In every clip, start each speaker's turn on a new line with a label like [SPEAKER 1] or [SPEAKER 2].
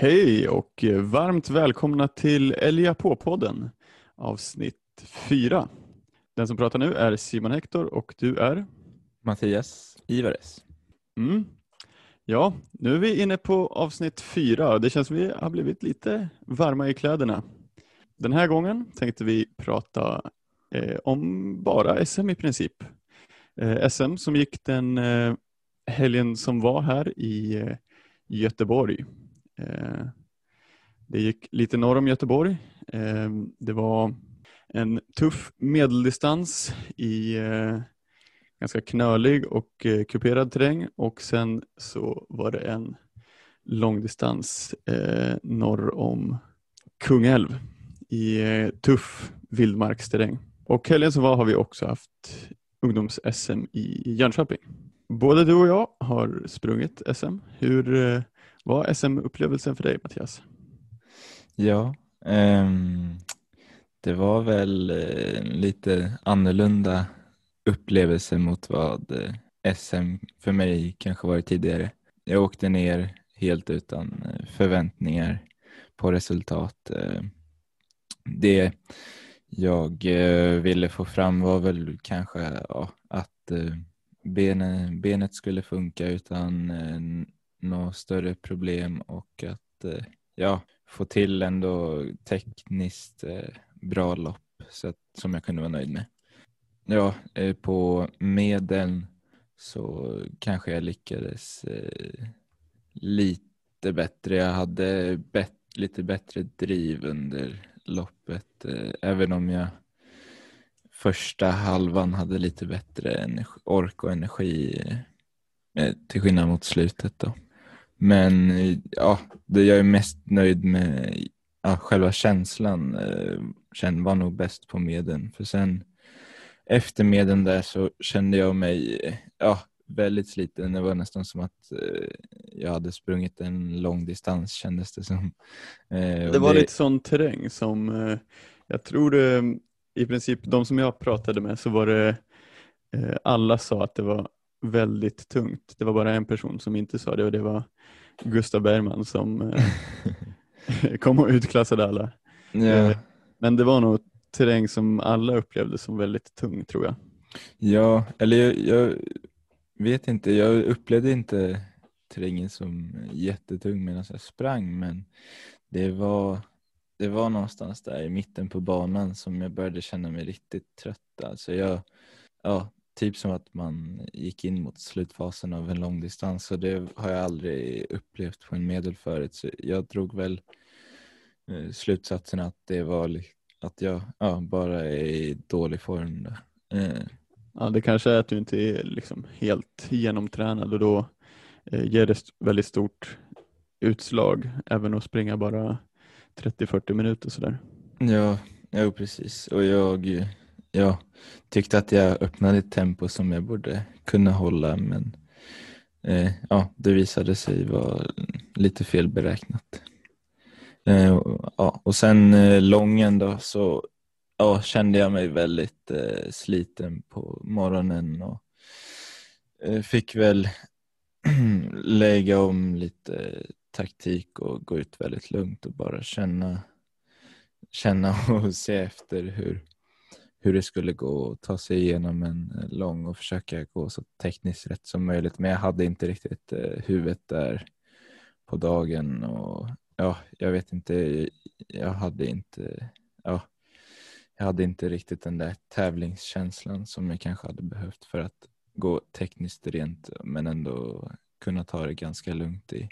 [SPEAKER 1] Hej och varmt välkomna till Elia på-podden avsnitt 4. Den som pratar nu är Simon Hector och du är?
[SPEAKER 2] Mattias Ivares.
[SPEAKER 1] Mm. Ja, nu är vi inne på avsnitt 4 och det känns som vi har blivit lite varma i kläderna. Den här gången tänkte vi prata eh, om bara SM i princip. Eh, SM som gick den eh, helgen som var här i eh, Göteborg. Eh, det gick lite norr om Göteborg. Eh, det var en tuff medeldistans i eh, ganska knölig och kuperad terräng och sen så var det en långdistans norr om Kungälv i tuff vildmarksterräng. Och helgen som var har vi också haft ungdoms-SM i Jönköping. Både du och jag har sprungit SM. Hur vad var SM-upplevelsen för dig Mattias?
[SPEAKER 2] Ja, um, det var väl eh, lite annorlunda upplevelse mot vad eh, SM för mig kanske varit tidigare. Jag åkte ner helt utan eh, förväntningar på resultat. Ehm, det jag ville få fram var väl kanske ja, att benet skulle funka utan något större problem och att eh, ja, få till ändå tekniskt eh, bra lopp så att, som jag kunde vara nöjd med. Ja, eh, på medel så kanske jag lyckades eh, lite bättre. Jag hade bet lite bättre driv under loppet eh, även om jag första halvan hade lite bättre ork och energi eh, till skillnad mot slutet då. Men ja, det jag är mest nöjd med ja, själva känslan eh, var nog bäst på medlen. För sen efter medlen där så kände jag mig ja, väldigt sliten. Det var nästan som att eh, jag hade sprungit en lång distans kändes det som.
[SPEAKER 1] Eh, det var det... lite sån terräng som eh, jag tror det, i princip de som jag pratade med så var det eh, alla sa att det var väldigt tungt. Det var bara en person som inte sa det och det var Gustav Bergman som eh, kom och utklassade alla.
[SPEAKER 2] Ja.
[SPEAKER 1] Men det var nog terräng som alla upplevde som väldigt tung tror jag.
[SPEAKER 2] Ja, eller jag, jag vet inte, jag upplevde inte terrängen som jättetung medan jag sprang men det var, det var någonstans där i mitten på banan som jag började känna mig riktigt trött. Alltså jag, ja, typ som att man gick in mot slutfasen av en långdistans och det har jag aldrig upplevt på en medel förut. Så jag drog väl eh, slutsatsen att det var att jag ja, bara är i dålig form.
[SPEAKER 1] Eh. Ja, det kanske är att du inte är liksom helt genomtränad och då eh, ger det väldigt stort utslag även att springa bara 30-40 minuter sådär.
[SPEAKER 2] Ja, ja precis och jag jag tyckte att jag öppnade ett tempo som jag borde kunna hålla men eh, ja, det visade sig vara lite felberäknat. Eh, och, ja, och sen eh, lången då så ja, kände jag mig väldigt eh, sliten på morgonen och eh, fick väl lägga om lite taktik och gå ut väldigt lugnt och bara känna, känna och se efter hur hur det skulle gå att ta sig igenom en eh, lång och försöka gå så tekniskt rätt som möjligt. Men jag hade inte riktigt eh, huvudet där på dagen och ja, jag vet inte. Jag hade inte, ja, jag hade inte riktigt den där tävlingskänslan som jag kanske hade behövt för att gå tekniskt rent men ändå kunna ta det ganska lugnt i,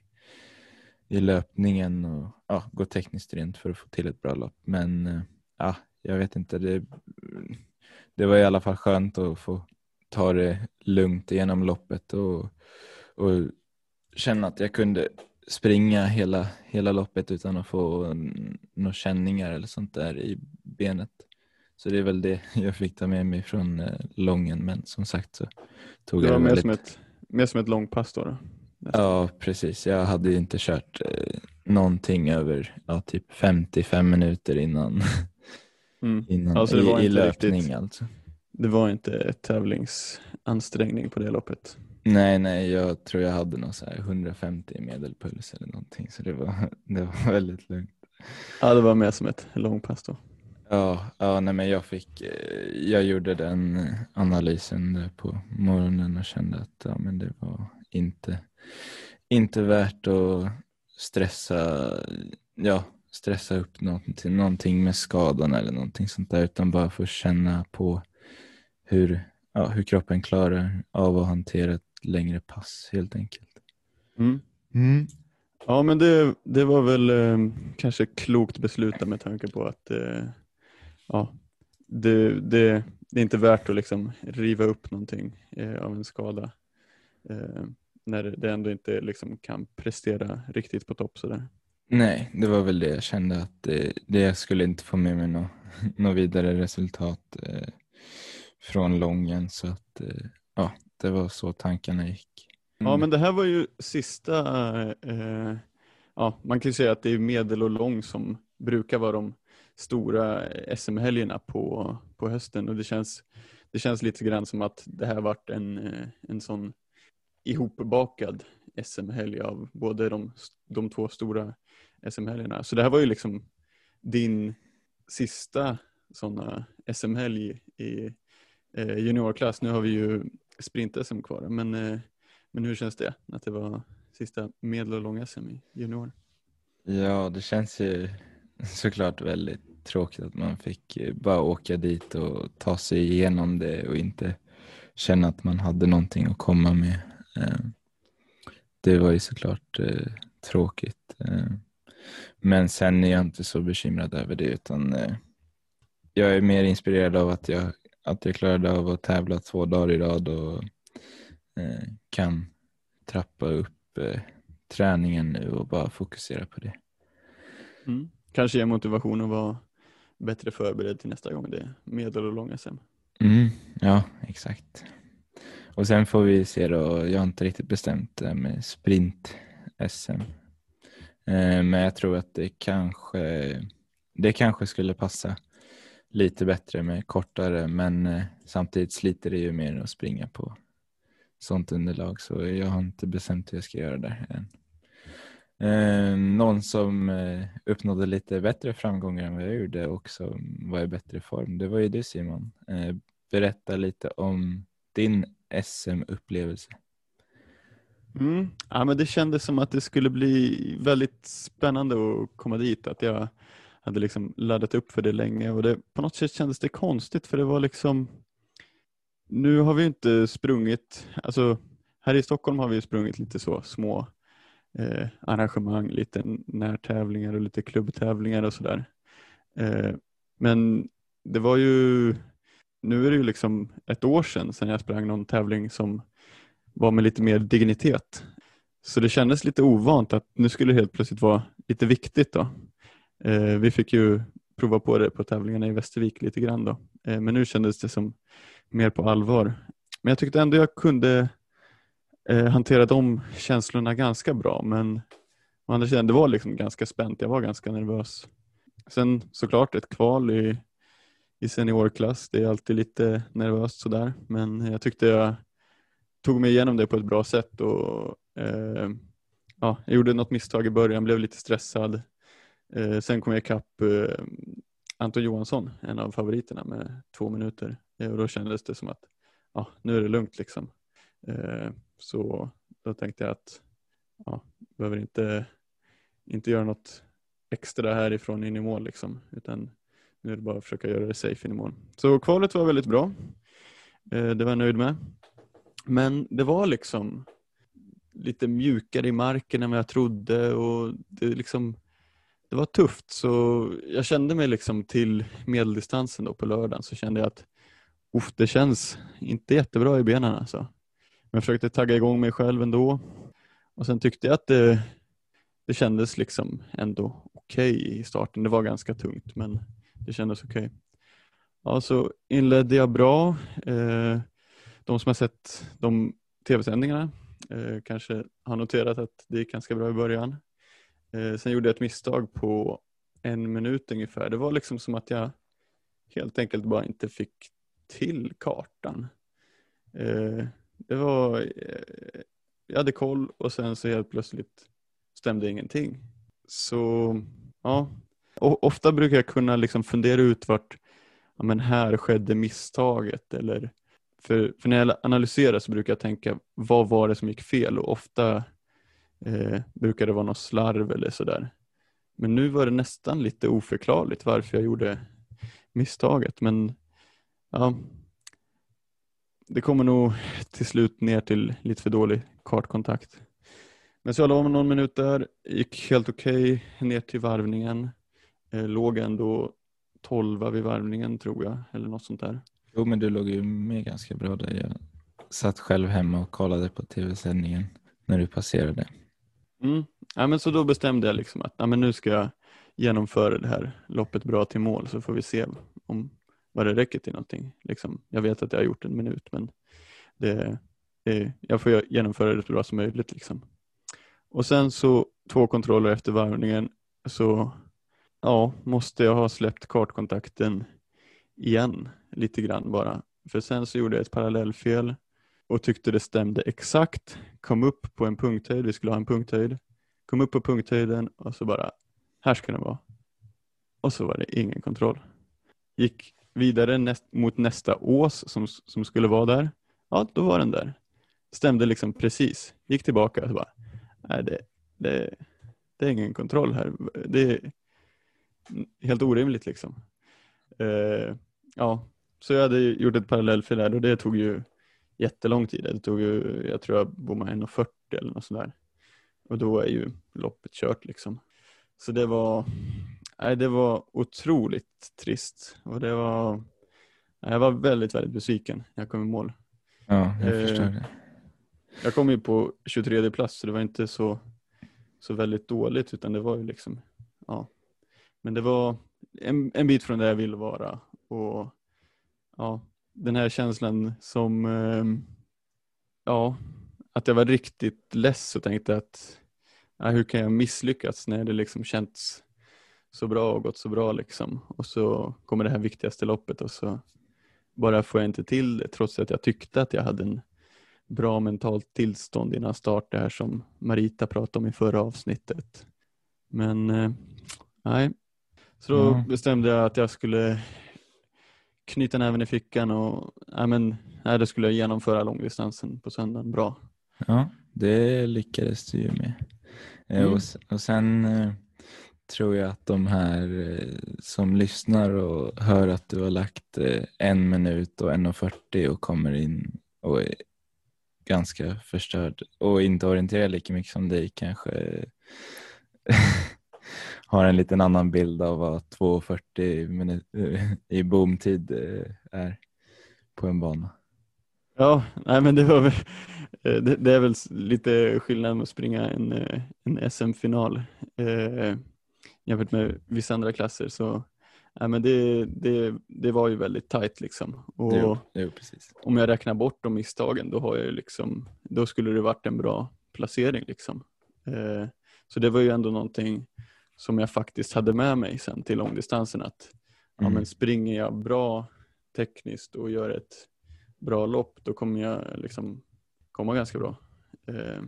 [SPEAKER 2] i löpningen och ja, gå tekniskt rent för att få till ett bra lopp. Men eh, ja, jag vet inte, det, det var i alla fall skönt att få ta det lugnt genom loppet och, och känna att jag kunde springa hela, hela loppet utan att få några känningar eller sånt där i benet. Så det är väl det jag fick ta med mig från eh, lången men som sagt så tog
[SPEAKER 1] det
[SPEAKER 2] jag det
[SPEAKER 1] mer, väldigt... som ett, mer som ett långpass då? då?
[SPEAKER 2] Ja precis, jag hade inte kört eh, någonting över ja, typ 55 minuter innan
[SPEAKER 1] Mm.
[SPEAKER 2] Innan, alltså det var i, inte i löpning riktigt, alltså.
[SPEAKER 1] Det var inte tävlingsansträngning på det loppet?
[SPEAKER 2] Nej, nej, jag tror jag hade någon så här 150 i medelpuls eller någonting så det var, det var väldigt lugnt.
[SPEAKER 1] Ja, det var mer som ett långpass då.
[SPEAKER 2] Ja, ja nej, men jag fick, eh, jag gjorde den analysen på morgonen och kände att ja, men det var inte, inte värt att stressa, ja, stressa upp någonting, någonting med skadan eller någonting sånt där utan bara få känna på hur, ja, hur kroppen klarar av att hantera ett längre pass helt enkelt.
[SPEAKER 1] Mm. Mm. Ja men det, det var väl eh, kanske klokt beslutat med tanke på att eh, ja, det, det, det, är inte värt att liksom riva upp någonting eh, av en skada eh, när det ändå inte liksom kan prestera riktigt på topp sådär.
[SPEAKER 2] Nej, det var väl det jag kände att det, det skulle inte få med mig något, något vidare resultat eh, från lången så att eh, ja, det var så tankarna gick.
[SPEAKER 1] Mm. Ja men det här var ju sista, eh, ja man kan ju säga att det är medel och lång som brukar vara de stora SM-helgerna på, på hösten och det känns, det känns lite grann som att det här varit en, eh, en sån ihopbakad SM-helg av både de, de två stora SM-helgerna. Så det här var ju liksom din sista sådana SM-helg i eh, juniorklass. Nu har vi ju sprint-SM kvar, men, eh, men hur känns det att det var sista medel och lång-SM i junior?
[SPEAKER 2] Ja, det känns ju såklart väldigt tråkigt att man fick eh, bara åka dit och ta sig igenom det och inte känna att man hade någonting att komma med. Eh, det var ju såklart eh, tråkigt. Men sen är jag inte så bekymrad över det utan jag är mer inspirerad av att jag, att jag klarade av att tävla två dagar i rad och kan trappa upp träningen nu och bara fokusera på det.
[SPEAKER 1] Mm. Kanske ger motivation att vara bättre förberedd till nästa gång det är medel och lång SM.
[SPEAKER 2] Mm, ja, exakt. Och sen får vi se då, jag har inte riktigt bestämt det med sprint-SM. Eh, men jag tror att det kanske, det kanske skulle passa lite bättre med kortare men eh, samtidigt sliter det ju mer att springa på sånt underlag så jag har inte bestämt hur jag ska göra där än. Eh, någon som uppnådde lite bättre framgångar än vad jag gjorde och som var i bättre form, det var ju du Simon. Berätta lite om din SM-upplevelse.
[SPEAKER 1] Mm. Ja, men det kändes som att det skulle bli väldigt spännande att komma dit. Att jag hade liksom laddat upp för det länge och det, på något sätt kändes det konstigt för det var liksom Nu har vi inte sprungit, alltså här i Stockholm har vi sprungit lite så små eh, arrangemang, lite närtävlingar och lite klubbtävlingar och sådär. Eh, men det var ju, nu är det ju liksom ett år sedan, sedan jag sprang någon tävling som var med lite mer dignitet. Så det kändes lite ovant att nu skulle det helt plötsligt vara lite viktigt. Då. Eh, vi fick ju prova på det på tävlingarna i Västervik lite grann då. Eh, men nu kändes det som mer på allvar. Men jag tyckte ändå jag kunde eh, hantera de känslorna ganska bra men å andra sidan, det var liksom ganska spänt. Jag var ganska nervös. Sen såklart ett kval i, i seniorklass. Det är alltid lite nervöst sådär men jag tyckte jag tog mig igenom det på ett bra sätt och eh, ja, jag gjorde något misstag i början, blev lite stressad. Eh, sen kom jag ikapp eh, Anton Johansson, en av favoriterna med två minuter eh, och då kändes det som att ja, nu är det lugnt liksom. Eh, så då tänkte jag att ja, behöver inte, inte göra något extra härifrån in i mål liksom, utan nu är det bara att försöka göra det safe in i mål. Så kvalet var väldigt bra. Eh, det var jag nöjd med. Men det var liksom lite mjukare i marken än vad jag trodde och det, liksom, det var tufft så jag kände mig liksom till medeldistansen då på lördagen så kände jag att uff, det känns inte jättebra i benen alltså. Men jag försökte tagga igång mig själv ändå. Och sen tyckte jag att det, det kändes liksom ändå okej okay i starten. Det var ganska tungt men det kändes okej. Okay. Ja, så inledde jag bra. Eh, de som har sett de tv-sändningarna eh, kanske har noterat att det gick ganska bra i början. Eh, sen gjorde jag ett misstag på en minut ungefär. Det var liksom som att jag helt enkelt bara inte fick till kartan. Eh, det var, eh, jag hade koll och sen så helt plötsligt stämde ingenting. Så ja, o ofta brukar jag kunna liksom fundera ut vart ja, men här skedde misstaget eller för, för när jag analyserar så brukar jag tänka vad var det som gick fel och ofta eh, brukar det vara något slarv eller sådär. Men nu var det nästan lite oförklarligt varför jag gjorde misstaget men ja, det kommer nog till slut ner till lite för dålig kartkontakt. Men så jag la om någon minut där, gick helt okej okay, ner till varvningen. Eh, låg ändå 12 vid varvningen tror jag, eller något sånt där.
[SPEAKER 2] Jo men du låg ju med ganska bra där. Jag satt själv hemma och kollade på tv-sändningen när du passerade.
[SPEAKER 1] Mm. Ja, men så då bestämde jag liksom att ja, men nu ska jag genomföra det här loppet bra till mål så får vi se om vad det räcker till någonting. Liksom, jag vet att jag har gjort en minut men det, det, jag får genomföra det så bra som möjligt. Liksom. Och sen så två kontroller efter varvningen så ja, måste jag ha släppt kartkontakten igen lite grann bara. För sen så gjorde jag ett parallellfel och tyckte det stämde exakt. Kom upp på en punkthöjd, vi skulle ha en punkthöjd. Kom upp på punkthöjden och så bara, här ska den vara. Och så var det ingen kontroll. Gick vidare näst, mot nästa ås som, som skulle vara där. Ja, då var den där. Stämde liksom precis. Gick tillbaka och så bara, nej det, det, det är ingen kontroll här. Det är helt orimligt liksom. Uh, ja, så jag hade gjort ett parallellfel där och det tog ju jättelång tid. Det tog ju, jag tror jag bommade 1.40 eller något sånt där. Och då är ju loppet kört liksom. Så det var, nej, det var otroligt trist och det var, jag var väldigt, väldigt besviken när jag kom i mål.
[SPEAKER 2] Ja, jag eh, förstår det.
[SPEAKER 1] Jag kom ju på 23 plats så det var inte så, så väldigt dåligt utan det var ju liksom, ja. Men det var en, en bit från där jag ville vara och ja, den här känslan som, eh, ja, att jag var riktigt less och tänkte att ja, hur kan jag misslyckas när det liksom känts så bra och gått så bra liksom. Och så kommer det här viktigaste loppet och så bara får jag inte till det trots att jag tyckte att jag hade en bra mentalt tillstånd innan start, det här som Marita pratade om i förra avsnittet. Men eh, nej, så då ja. bestämde jag att jag skulle knyta näven i fickan och nej, men, nej, då skulle jag genomföra långdistansen på söndagen bra.
[SPEAKER 2] Ja, det lyckades du ju med. Eh, mm. Och, och sen eh, tror jag att de här eh, som lyssnar och hör att du har lagt en minut och 1.40 och kommer in och är ganska förstörd och inte orienterar lika mycket som dig kanske har en liten annan bild av vad 2.40 i bomtid är på en bana.
[SPEAKER 1] Ja, nej men det var väl, det, det, är väl lite skillnad med att springa en, en SM-final eh, jämfört med vissa andra klasser så nej men det, det, det var ju väldigt tajt liksom. Och
[SPEAKER 2] jo, jo.
[SPEAKER 1] Om jag räknar bort de misstagen då, har jag liksom, då skulle det varit en bra placering. Liksom. Eh, så det var ju ändå någonting som jag faktiskt hade med mig sen till långdistansen att mm. ja, men springer jag bra tekniskt och gör ett bra lopp då kommer jag liksom komma ganska bra. Eh.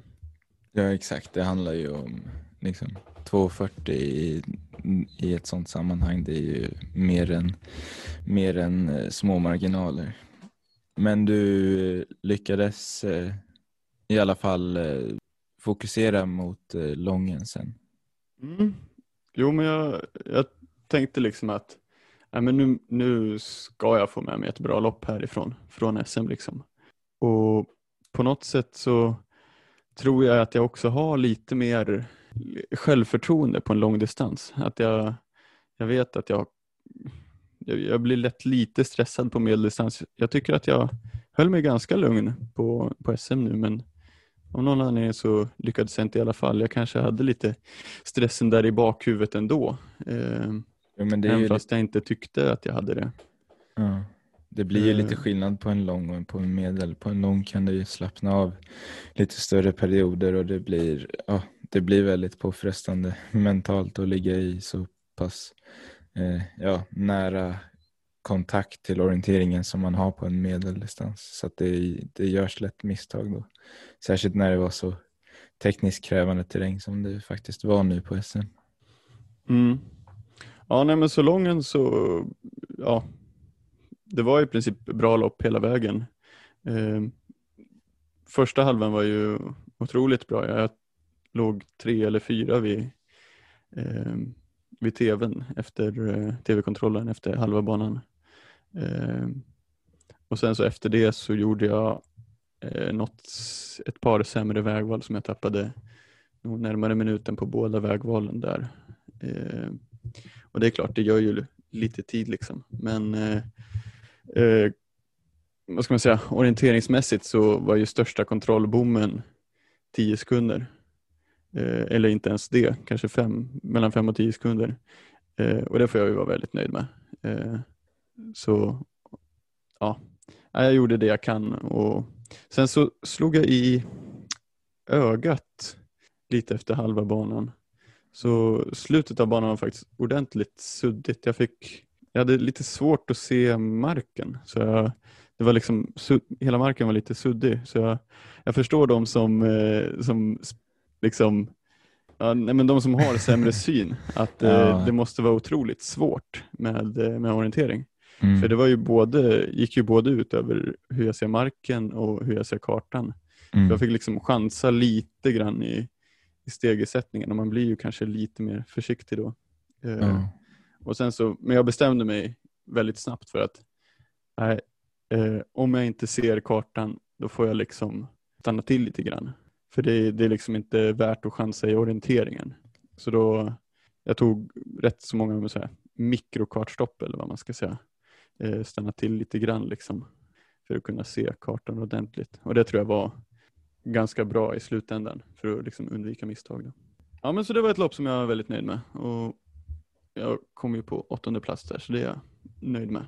[SPEAKER 2] Ja exakt, det handlar ju om liksom 2,40 i, i ett sånt sammanhang. Det är ju mer än, mer än eh, små marginaler. Men du lyckades eh, i alla fall eh, fokusera mot eh, lången sen.
[SPEAKER 1] Mm. Jo men jag, jag tänkte liksom att nej, men nu, nu ska jag få med mig ett bra lopp härifrån, från SM liksom. Och på något sätt så tror jag att jag också har lite mer självförtroende på en lång distans. Att jag, jag vet att jag, jag blir lätt lite stressad på medeldistans. Jag tycker att jag höll mig ganska lugn på, på SM nu men av någon anledning så lyckades jag inte i alla fall. Jag kanske hade lite stressen där i bakhuvudet ändå. Eh, ja, men det är även fast lite... jag inte tyckte att jag hade det.
[SPEAKER 2] Ja. Det blir ju lite eh. skillnad på en lång och på en medel. På en lång kan det ju slappna av lite större perioder och det blir, ja, det blir väldigt påfrestande mentalt att ligga i så pass eh, ja, nära kontakt till orienteringen som man har på en medeldistans. Så det, det görs lätt misstag då. Särskilt när det var så tekniskt krävande terräng som det faktiskt var nu på SM.
[SPEAKER 1] Mm. Ja, nej, men så lången så, ja, det var i princip bra lopp hela vägen. Eh, första halvan var ju otroligt bra. Jag låg tre eller fyra vid, eh, vid tvn efter eh, tv-kontrollen efter halva banan. Eh, och sen så efter det så gjorde jag eh, något, ett par sämre vägval som jag tappade nog närmare minuten på båda vägvalen där. Eh, och det är klart, det gör ju lite tid liksom. Men eh, eh, vad ska man säga, orienteringsmässigt så var ju största kontrollbommen 10 sekunder. Eh, eller inte ens det, kanske fem, mellan 5 och 10 sekunder. Eh, och det får jag ju vara väldigt nöjd med. Eh, så ja, jag gjorde det jag kan och sen så slog jag i ögat lite efter halva banan. Så slutet av banan var faktiskt ordentligt suddigt. Jag, fick, jag hade lite svårt att se marken. Så jag, det var liksom, hela marken var lite suddig. Så jag, jag förstår de som, eh, som liksom, ja, nej, men de som har sämre syn, att eh, ja. det måste vara otroligt svårt med, eh, med orientering. Mm. För det var ju både, gick ju både ut över hur jag ser marken och hur jag ser kartan. Mm. Jag fick liksom chansa lite grann i, i stegersättningen och man blir ju kanske lite mer försiktig då. Mm. och sen så, men jag bestämde mig väldigt snabbt för att nej, eh, om jag inte ser kartan då får jag liksom stanna till lite grann. För det, det är liksom inte värt att chansa i orienteringen. Så då, jag tog rätt så många så här, mikrokartstopp eller vad man ska säga. Eh, stanna till lite grann liksom för att kunna se kartan ordentligt. Och det tror jag var ganska bra i slutändan för att liksom undvika misstag. Då. Ja men så det var ett lopp som jag var väldigt nöjd med och jag kom ju på åttonde plats där så det är jag nöjd med.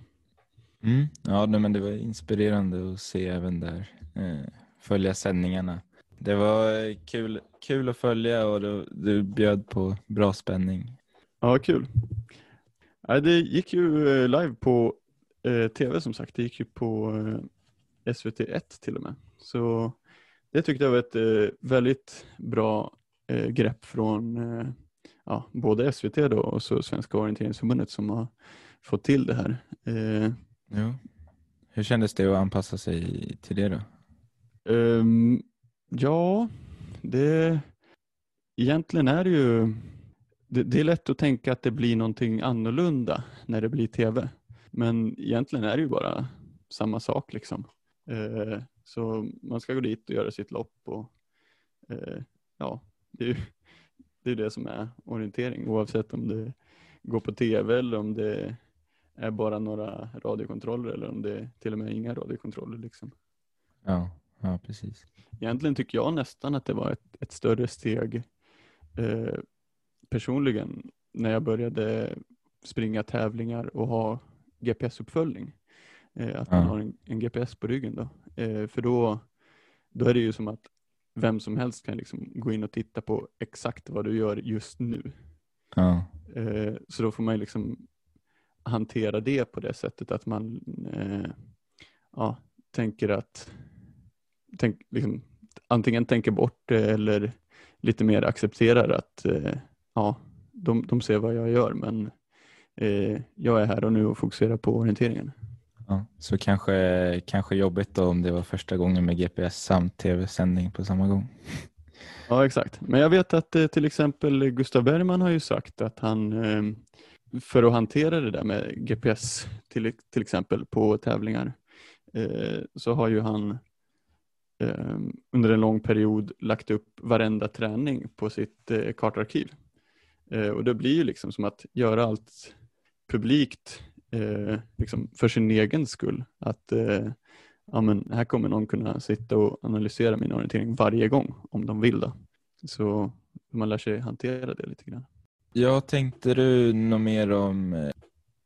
[SPEAKER 2] Mm. Ja men det var inspirerande att se även där, eh, följa sändningarna. Det var kul, kul att följa och du, du bjöd på bra spänning.
[SPEAKER 1] Ja kul. Ja, det gick ju eh, live på eh, tv som sagt. Det gick ju på eh, SVT1 till och med. Så det tyckte jag var ett eh, väldigt bra eh, grepp från eh, ja, både SVT då och så Svenska orienteringsförbundet som har fått till det här. Eh,
[SPEAKER 2] ja. Hur kändes det att anpassa sig till det då?
[SPEAKER 1] Um, ja, det egentligen är det ju det, det, är lätt att tänka att det blir någonting annorlunda när det blir tv. Men egentligen är det ju bara samma sak liksom. Eh, så man ska gå dit och göra sitt lopp och eh, ja, det är ju det, är det som är orientering oavsett om det går på tv eller om det är bara några radiokontroller eller om det är till och med inga radiokontroller. Liksom.
[SPEAKER 2] Ja, ja, precis.
[SPEAKER 1] Egentligen tycker jag nästan att det var ett, ett större steg eh, personligen när jag började springa tävlingar och ha GPS-uppföljning. Eh, att man har en, en, GPS på ryggen då. Eh, för då, då är det ju som att vem som helst kan liksom gå in och titta på exakt vad du gör just nu.
[SPEAKER 2] Ja.
[SPEAKER 1] Eh, så då får man liksom hantera det på det sättet att man eh, ja, tänker att tänk, liksom, antingen tänker bort det eller lite mer accepterar att eh, ja, de, de ser vad jag gör men eh, jag är här och nu och fokuserar på orienteringen.
[SPEAKER 2] Ja, så kanske, kanske jobbigt då om det var första gången med GPS samt tv-sändning på samma gång.
[SPEAKER 1] Ja exakt, men jag vet att eh, till exempel Gustav Bergman har ju sagt att han eh, för att hantera det där med GPS till, till exempel på tävlingar eh, så har ju han eh, under en lång period lagt upp varenda träning på sitt eh, kartarkiv. Och det blir ju liksom som att göra allt publikt eh, liksom för sin egen skull. Att eh, ja, men här kommer någon kunna sitta och analysera min orientering varje gång om de vill. Då. Så man lär sig hantera det lite grann.
[SPEAKER 2] Ja, tänkte du något mer om eh,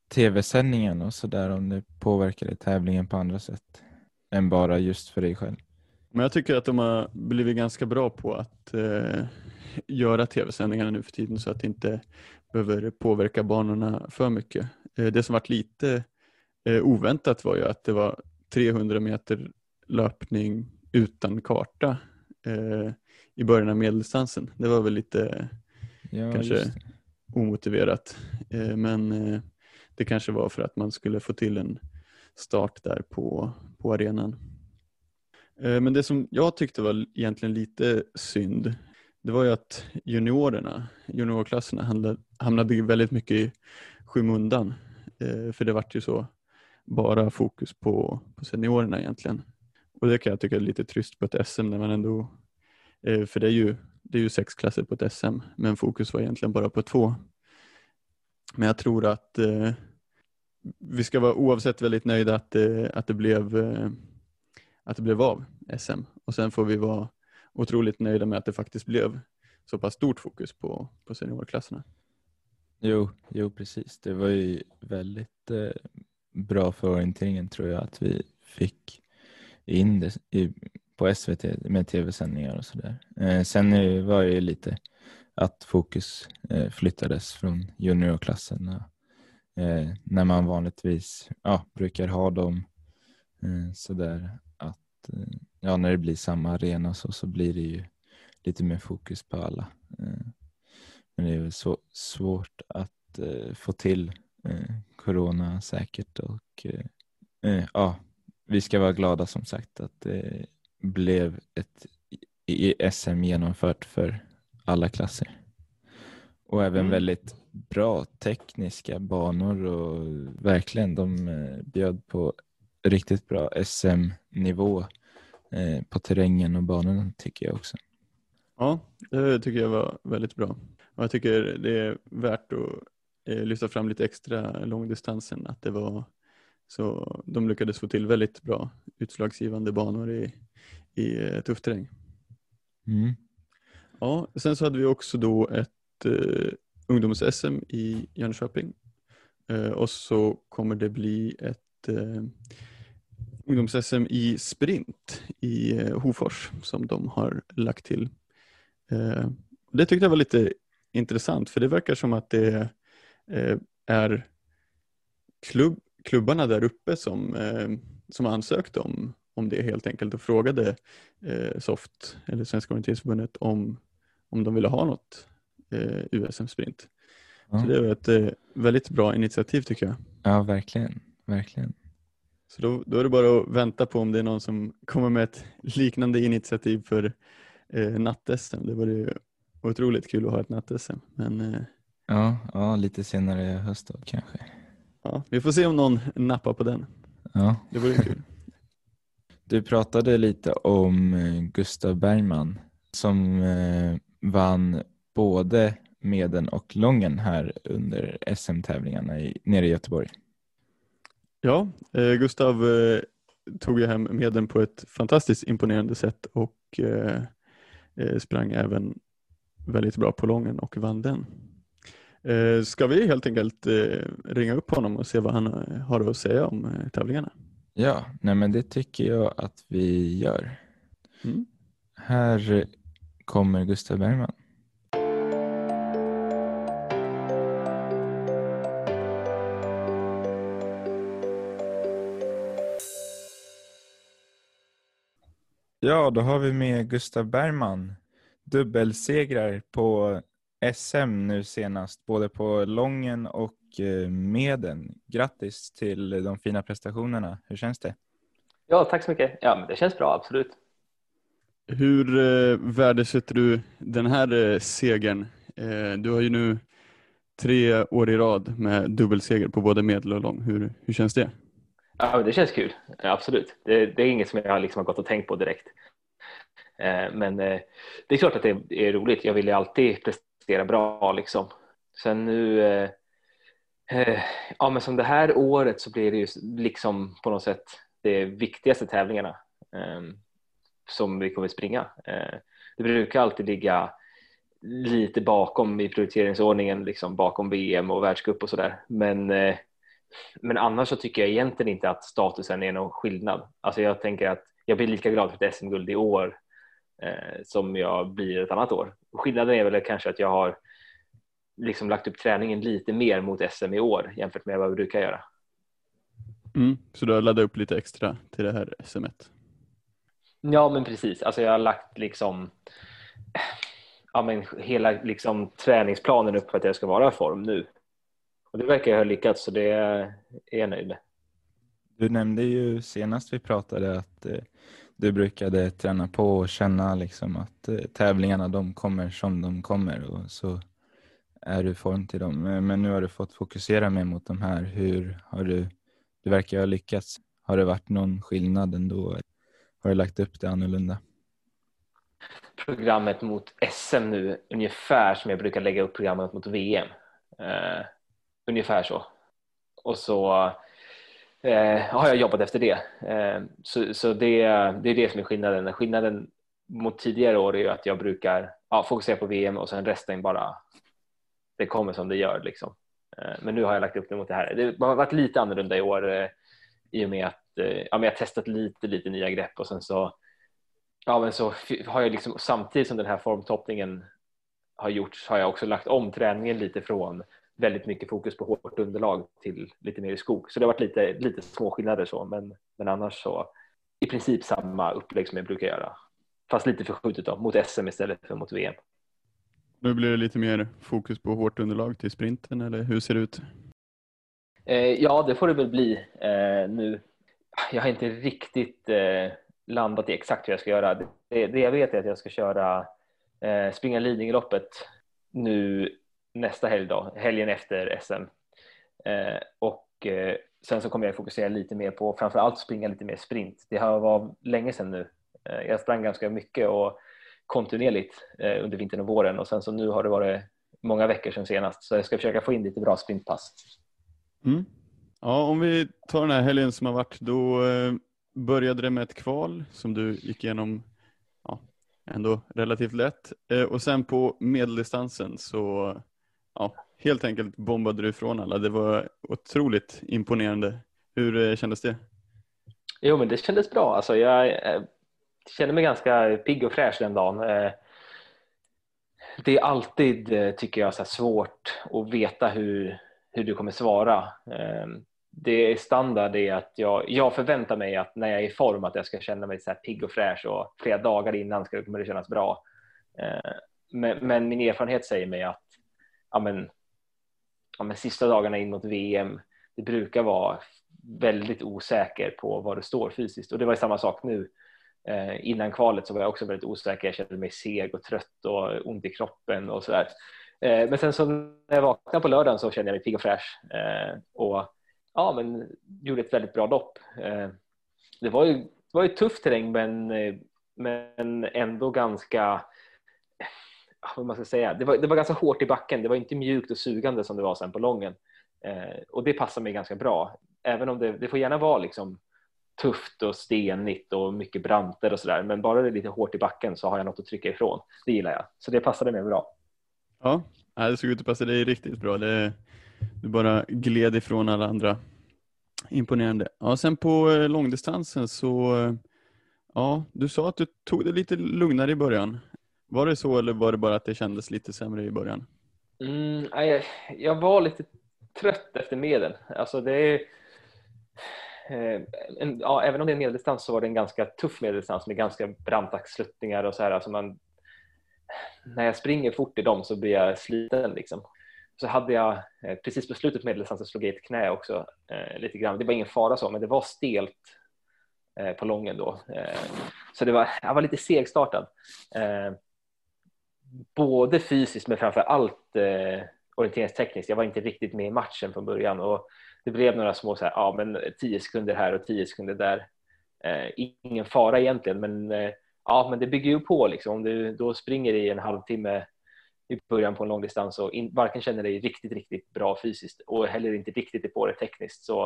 [SPEAKER 2] tv-sändningen och sådär om det påverkade tävlingen på andra sätt än bara just för dig själv?
[SPEAKER 1] Men jag tycker att de har blivit ganska bra på att eh, göra tv-sändningarna nu för tiden så att inte behöver påverka banorna för mycket. Eh, det som varit lite eh, oväntat var ju att det var 300 meter löpning utan karta eh, i början av medeldistansen. Det var väl lite
[SPEAKER 2] Ja,
[SPEAKER 1] Kanske- omotiverat. Men det kanske var för att man skulle få till en start där på, på arenan. Men det som jag tyckte var egentligen lite synd, det var ju att juniorerna, juniorklasserna hamnade, hamnade väldigt mycket i skymundan. Eh, för det vart ju så bara fokus på, på seniorerna egentligen. Och det kan jag tycka är lite trist på ett SM när man ändå, eh, för det är ju det är ju sex klasser på ett SM men fokus var egentligen bara på två. Men jag tror att eh, vi ska vara oavsett väldigt nöjda att, eh, att, det blev, eh, att det blev av SM och sen får vi vara otroligt nöjda med att det faktiskt blev så pass stort fokus på, på seniorklasserna.
[SPEAKER 2] Jo, jo, precis. Det var ju väldigt eh, bra för orienteringen tror jag att vi fick in det i, på SVT med tv-sändningar och sådär. Eh, sen var det ju lite att fokus eh, flyttades från juniorklasserna eh, när man vanligtvis ja, brukar ha dem eh, sådär att eh, ja, när det blir samma arena så, så blir det ju lite mer fokus på alla. Eh, men det är väl så svårt att eh, få till eh, corona säkert och ja, vi ska vara glada som sagt att det blev ett SM genomfört för alla klasser. Och även
[SPEAKER 1] Mm.
[SPEAKER 2] väldigt bra tekniska banor och verkligen de bjöd på riktigt bra SM-nivå på terrängen och banorna tycker jag också.
[SPEAKER 1] Ja, det tycker jag var väldigt bra. Och jag tycker det är värt att eh, lyfta fram lite extra långdistansen. Att det var så de lyckades få till väldigt bra utslagsgivande banor i, i eh, tuff terräng.
[SPEAKER 2] Mm.
[SPEAKER 1] Ja, sen så hade vi också då ett eh, ungdoms-SM i Jönköping. Eh, och så kommer det bli ett eh, ungdoms-SM i sprint i eh, Hofors som de har lagt till. Eh, det tyckte jag var lite intressant för det verkar som att det eh, är klubb, klubbarna där uppe som, som ansökte om, om det helt enkelt och frågade SOFT eller Svenska orienteringsförbundet om, om de ville ha något eh, USM-sprint.
[SPEAKER 2] Ja.
[SPEAKER 1] Så det var ett väldigt bra initiativ tycker jag.
[SPEAKER 2] ja, verkligen. verkligen.
[SPEAKER 1] Så då, då är det bara att vänta på om det är någon som kommer med ett liknande initiativ för eh, natt-SM. Det vore ju otroligt kul att ha ett natt-SM. Men eh,
[SPEAKER 2] Ja, ja, lite senare i höst då kanske.
[SPEAKER 1] ja, vi får se om någon nappar på den.
[SPEAKER 2] Ja.
[SPEAKER 1] Det vore kul.
[SPEAKER 2] Du pratade lite om eh, Gustav Bergman som eh, vann både meden och lången här under SM-tävlingarna i, nere i Göteborg.
[SPEAKER 1] Ja, eh, Gustav eh, tog ju hem medlen på ett fantastiskt imponerande sätt och eh, eh, sprang även väldigt bra på lången och vann den. Eh, ska vi helt enkelt eh, ringa upp honom och se vad han eh, har att säga om tävlingarna?
[SPEAKER 2] Ja, nej men det tycker jag att vi gör.
[SPEAKER 1] Mm.
[SPEAKER 2] Här kommer Gustav Bergman. Ja, då har vi med Gustav Bergman. Dubbelsegrar på SM nu senast, både på lången och eh, meden. Grattis till de fina prestationerna. Hur känns det?
[SPEAKER 3] Ja, tack så mycket. Ja, men det känns bra, absolut.
[SPEAKER 1] Hur eh, värdesätter du den här eh, segern? Eh, du har ju nu tre år i rad med dubbelseger på både medel och lång. Hur, hur känns det?
[SPEAKER 3] Ja, men det känns kul, absolut. Det, det är inget som jag liksom har gått och tänkt på direkt. Eh, men eh, det är klart att det är roligt. Jag vill ju alltid prestera bra liksom. Sen nu, eh, ja men som det här året så blir det ju liksom på något sätt de viktigaste tävlingarna ehm, som vi kommer springa. Det brukar alltid ligga lite bakom i prioriteringsordningen, liksom bakom VM och världscup och sådär. Men eh, men annars så tycker jag egentligen inte att statusen är någon skillnad. Alltså jag tänker att jag blir lika glad för ett SM-guld i år eh, som jag blir ett annat år. Skillnaden är väl kanske att jag har liksom lagt upp träningen lite mer mot SM i år jämfört med vad jag brukar göra.
[SPEAKER 1] Mm, så du har laddat upp lite extra till det här SMet?
[SPEAKER 3] Ja, men precis. Alltså jag har lagt liksom ja, men hela liksom, träningsplanen upp för att jag ska vara i form nu. Och det verkar jag ha lyckats så det är jag nöjd med.
[SPEAKER 2] Du nämnde ju senast vi pratade att eh, du brukade träna på och känna liksom att eh, tävlingarna de kommer som de kommer och så är du i form till dem. Men nu har du fått fokusera mer mot de här. Hur har du, du verkar ha lyckats. Har det varit någon skillnad ändå? Har du lagt upp det annorlunda?
[SPEAKER 3] Programmet mot SM nu ungefär som jag brukar lägga upp programmet mot VM. Ungefär så. Och så eh, har jag jobbat efter det. Eh, så så det, det är det som är skillnaden. Skillnaden mot tidigare år är ju att jag brukar ja, fokusera på VM och sen resten bara det kommer som det gör. Liksom. Eh, men nu har jag lagt upp det mot det här. Det har varit lite annorlunda i år eh, i och med att eh, ja, men jag har testat lite, lite nya grepp och sen så, ja, men så har jag liksom, samtidigt som den här formtoppningen har gjorts har jag också lagt om träningen lite från väldigt mycket fokus på hårt underlag till lite mer i skog. Så det har varit lite, lite små skillnader så, men, men annars så i princip samma upplägg som jag brukar göra. Fast lite förskjutet då, mot SM istället för mot VM.
[SPEAKER 1] Nu blir det lite mer fokus på hårt underlag till sprinten eller hur ser det ut?
[SPEAKER 3] Eh, ja, det får det väl bli eh, nu. Jag har inte riktigt eh, landat i exakt hur jag ska göra. Det, det jag vet är att jag ska köra eh, springa Lidingöloppet nu nästa helg då, helgen efter SM. Eh, och eh, sen så kommer jag fokusera lite mer på framför allt springa lite mer sprint. Det har varit länge sedan nu. Eh, jag sprang ganska mycket och kontinuerligt eh, under vintern och våren och sen så nu har det varit många veckor sedan senast så jag ska försöka få in lite bra sprintpass.
[SPEAKER 1] Mm. Ja, om vi tar den här helgen som har varit, då eh, började det med ett kval som du gick igenom ja, ändå relativt lätt eh, och sen på medeldistansen så ja, helt enkelt bombade du ifrån alla. Det var otroligt imponerande. Hur eh, kändes det?
[SPEAKER 3] Jo, men det kändes bra. Alltså, jag eh, kände mig ganska pigg och fräsch den dagen. Eh, det är alltid, eh, tycker jag, så svårt att veta hur, hur du kommer svara. Eh, det är standard är att jag, jag förväntar mig att när jag är i form att jag ska känna mig så här pigg och fräsch och flera dagar innan ska, kommer det kännas bra. Men, men min erfarenhet säger mig att ja, men, ja, men sista dagarna in mot VM, det brukar vara väldigt osäker på vad det står fysiskt och det var samma sak nu. Eh, innan kvalet så var jag också väldigt osäker. Jag kände mig seg och trött och ont i kroppen och sådär. Eh, men sen så när jag vaknade på lördagen så kände jag mig pigg och fräsch eh, och ja, men gjorde ett väldigt bra lopp. Eh, det var ju, det var ju tuff terräng men, eh, men ändå ganska vad man ska säga, det var, det var ganska hårt i backen. Det var inte mjukt och sugande som det var sen på lången. Eh, och det passar mig ganska bra. Även om det, det får gärna vara liksom tufft och stenigt och mycket branter och sådär. Men bara det är lite hårt i backen så har jag något att trycka ifrån. Det gillar jag. Så det passade mig bra.
[SPEAKER 1] Ja, det såg ut att passa dig riktigt bra. Det, du bara gled ifrån alla andra. Imponerande. Ja, sen på eh, långdistansen så eh, Ja, du sa att du tog det lite lugnare i början. Var det så eller var det bara att det kändes lite sämre i början?
[SPEAKER 3] Mm, jag, jag var lite trött efter medel. Alltså det är, eh, en, ja, även om det är en medeldistans så var det en ganska tuff medeldistans med ganska branta sluttningar och så här. Alltså man, när jag springer fort i dem så blir jag sliten. Liksom. Så hade jag eh, precis på slutet på medeldistansen slog jag ett knä också eh, lite grann. Det var ingen fara så, men det var stelt eh, på lången då. Eh, så det var, jag var lite segstartad. Eh, Både fysiskt men framför allt eh, orienteringstekniskt. Jag var inte riktigt med i matchen från början och det blev några små så här, ja men tio sekunder här och tio sekunder där. Eh, ingen fara egentligen, men eh, ja, men det bygger ju på liksom. Om du då springer i en halvtimme i början på en långdistans och in, varken känner dig riktigt, riktigt bra fysiskt och heller inte riktigt är på det tekniskt så,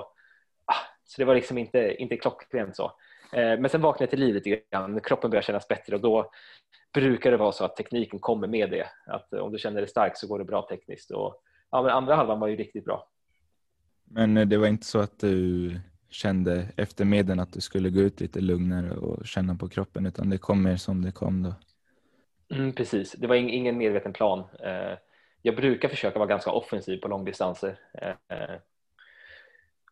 [SPEAKER 3] ah, så det var liksom inte, inte klockrent så. Eh, men sen vaknade jag till liv lite grann, kroppen börjar kännas bättre och då brukar det vara så att tekniken kommer med det. Att om du känner dig stark så går det bra tekniskt. Och, ja, men andra halvan var ju riktigt bra.
[SPEAKER 2] Men eh, det var inte så att du kände efter medlen att du skulle gå ut lite lugnare och känna på kroppen utan det kom mer som det kom då?
[SPEAKER 3] Mm, precis, det var ingen medveten plan. Eh, jag brukar försöka vara ganska offensiv på långdistanser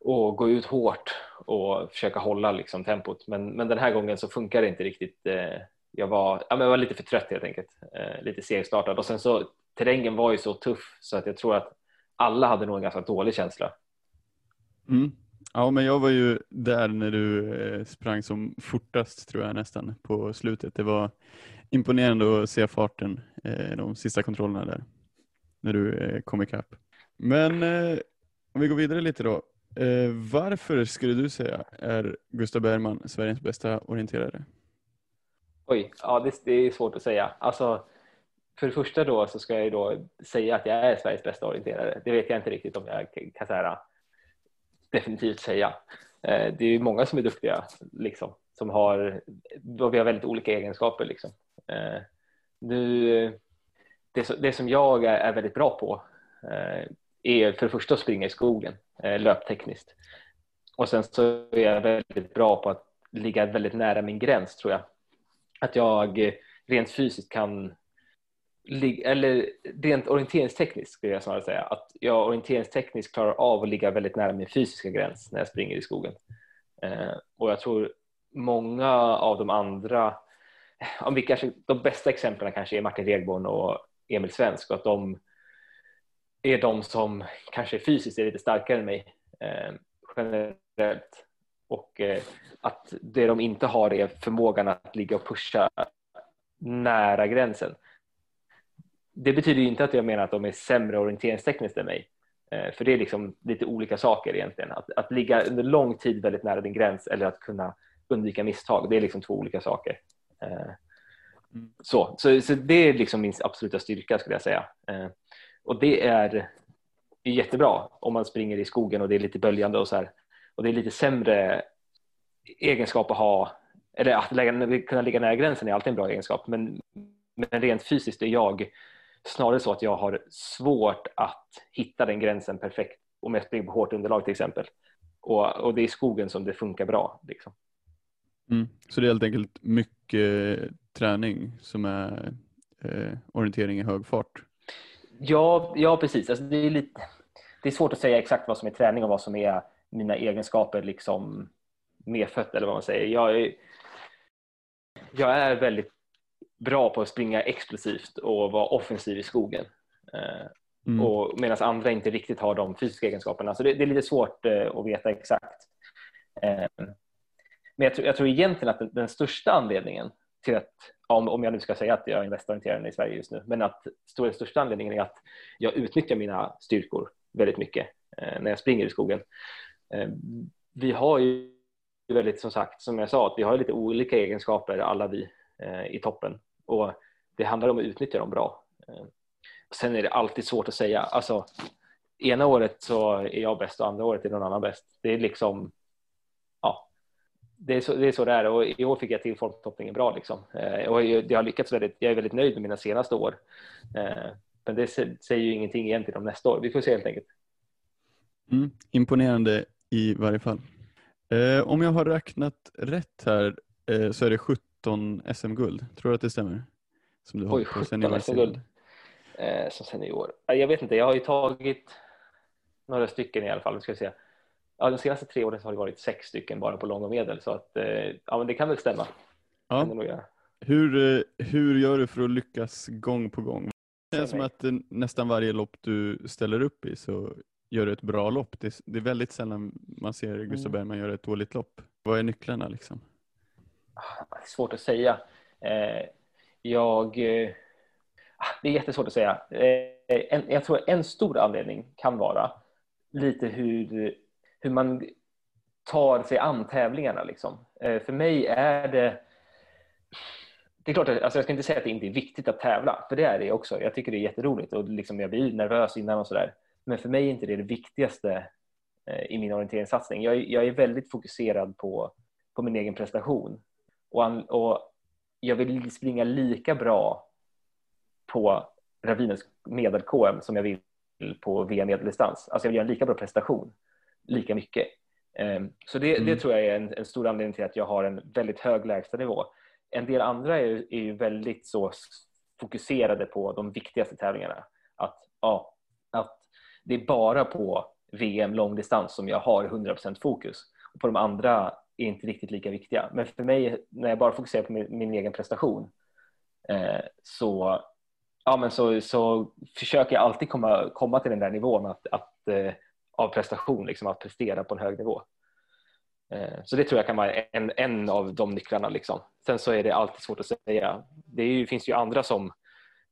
[SPEAKER 3] och gå ut hårt och försöka hålla liksom, tempot. Men, men den här gången så funkar det inte riktigt. Eh, jag, var, ja, men jag var lite för trött helt enkelt, eh, lite segstartad och sen så terrängen var ju så tuff så att jag tror att alla hade nog en ganska dålig känsla.
[SPEAKER 1] Mm. Ja, men jag var ju där när du eh, sprang som fortast tror jag nästan på slutet. Det var imponerande att se farten eh, de sista kontrollerna där när du eh, kom ikapp. Men eh, om vi går vidare lite då. Eh, varför skulle du säga är Gustav Bergman Sveriges bästa orienterare?
[SPEAKER 3] Oj, ja det, det är svårt att säga. Alltså, för det första då så ska jag då säga att jag är Sveriges bästa orienterare. Det vet jag inte riktigt om jag kan säga definitivt säga. Eh, det är ju många som är duktiga, liksom, som har, vi har väldigt olika egenskaper. Liksom. Eh, nu, det, det som jag är väldigt bra på eh, är för det första att springa i skogen, eh, löptekniskt. Och sen så är jag väldigt bra på att ligga väldigt nära min gräns, tror jag. Att jag eh, rent fysiskt kan eller rent orienteringstekniskt skulle jag snarare säga, att jag orienteringstekniskt klarar av att ligga väldigt nära min fysiska gräns när jag springer i skogen. Eh, och jag tror många av de andra, om vi kanske, de bästa exemplen kanske är Martin Regborn och Emil Svensk och att de är de som kanske fysiskt är lite starkare än mig eh, generellt. Och eh, att det de inte har är förmågan att ligga och pusha nära gränsen det betyder inte att jag menar att de är sämre orienteringstekniskt än mig. Eh, för det är liksom lite olika saker egentligen. Att, att ligga under lång tid väldigt nära din gräns eller att kunna undvika misstag, det är liksom två olika saker. Eh, mm. Så, så, så det är liksom min absoluta styrka skulle jag säga. Och det är, är jättebra om man springer i skogen och det är lite böljande och så här. Och det är lite sämre egenskap att ha, eller att lägga, kunna ligga nära gränsen är alltid en bra egenskap, men, men rent fysiskt är jag snarare så att jag har svårt att hitta den gränsen perfekt om jag springer på hårt underlag till exempel. Och, och det är i skogen som det funkar bra. Liksom.
[SPEAKER 1] Mm. Så det är helt enkelt mycket träning som är eh, orientering i hög fart?
[SPEAKER 3] Ja, ja precis. Alltså det, är lite, det är svårt att säga exakt vad som är träning och vad som är mina egenskaper liksom medfött eller vad man säger. Jag är, jag är väldigt bra på att springa explosivt och vara offensiv i skogen. Eh, mm. Och Medan andra inte riktigt har de fysiska egenskaperna. Så det, det är lite svårt eh, att veta exakt. Eh, men jag tror, jag tror egentligen att den, den största anledningen till att, om, om jag nu ska säga att jag är västorienterare i Sverige just nu, men att den största anledningen är att jag utnyttjar mina styrkor väldigt mycket eh, när jag springer i skogen. Eh, vi har ju väldigt, som sagt, som jag sa, att vi har lite olika egenskaper alla vi eh, i toppen och det handlar om att utnyttja dem bra. Eh, sen är det alltid svårt att säga. Alltså, ena året så är jag bäst och andra året är någon annan bäst. Det är liksom, det är så det är, så det är. och i år fick jag till formtoppningen bra liksom. Eh, och jag har lyckats väldigt, jag är väldigt nöjd med mina senaste år. Eh, men det säger ju ingenting egentligen om nästa år. Vi får se helt enkelt.
[SPEAKER 1] Mm, imponerande i varje fall. om jag har räknat rätt här så är det 70 17 SM-guld. Tror du att det stämmer?
[SPEAKER 3] Som du Oj, 17 SM-guld eh, som senior. Jag vet inte, jag har ju tagit några stycken i alla fall. Ska se. Ja, de senaste tre åren har det varit sex stycken bara på lång och medel så att eh, ja, men det kan väl stämma.
[SPEAKER 1] Ja. Hur, eh, hur gör du för att lyckas gång på gång? Det känns som att eh, nästan varje lopp du ställer upp i så gör du ett bra lopp. Det är, väldigt sällan man ser Gustav mm. Bergman göra ett dåligt lopp. Vad är nycklarna liksom?
[SPEAKER 3] svårt att säga. Jag, ah, det är jättesvårt att säga. Jag tror en stor anledning kan vara lite hur, hur man tar sig an tävlingarna. Liksom. Eh, för mig är det det är klart, alltså jag ska inte säga att det inte är viktigt att tävla, för det är det också. Jag tycker det är jätteroligt och liksom jag blir nervös innan och sådär. Men för mig är inte det det viktigaste eh, i min orienteringssatsning. Jag, jag är väldigt fokuserad på, på min egen prestation och, och jag vill springa lika bra på Ravinens medel-KM som jag vill på VM medeldistans. Alltså jag vill göra en lika bra prestation, lika mycket. Ehm, så det, mm. det tror jag är en, en, stor anledning till att jag har en väldigt hög lägstanivå. En del andra är, är ju väldigt så fokuserade på de viktigaste tävlingarna. Att, ja, att det är bara på VM långdistans som jag har 100% fokus. Och på de andra är inte riktigt lika viktiga. Men för mig, när jag bara fokuserar på min, min egen prestation, eh, så, ja, men så, så försöker jag alltid komma, komma till den där nivån att, att, eh, av prestation, liksom, att prestera på en hög nivå. Eh, så det tror jag kan vara en, en av de nycklarna. Liksom. Sen så är det alltid svårt att säga. Det ju, finns ju andra som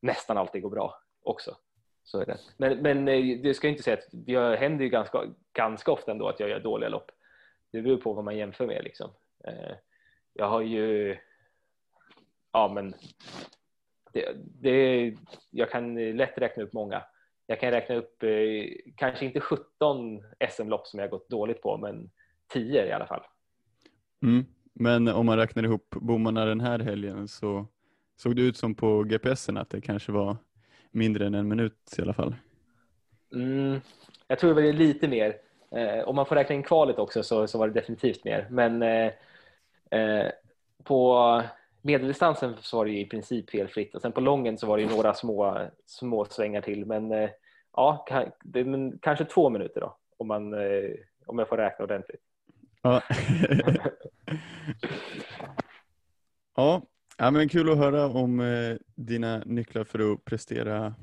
[SPEAKER 3] nästan alltid går bra också. Så är det. Men, men eh, det ska inte säga att det händer ju ganska, ganska ofta ändå att jag gör dåliga lopp. Det beror på vad man jämför med. Liksom. Eh, jag har ju, ja men, det, det, jag kan lätt räkna upp många. Jag kan räkna upp eh, kanske inte 17 SM-lopp som jag gått dåligt på, men 10 i alla fall.
[SPEAKER 1] Mm. Men om man räknar ihop bommarna den här helgen så såg det ut som på GPSen att det kanske var mindre än en minut i alla fall.
[SPEAKER 3] Mm, jag tror det var lite mer. Eh, om man får räkna in kvalet också så, så var det definitivt mer. Men eh, eh, på medeldistansen så var det i princip felfritt och sen på lången så var det några små, små svängar till. Men eh, ja, men kanske två minuter då om, man, eh, om jag får räkna ordentligt.
[SPEAKER 1] Ja. ja, Ja, men kul att höra om eh, dina nycklar för att prestera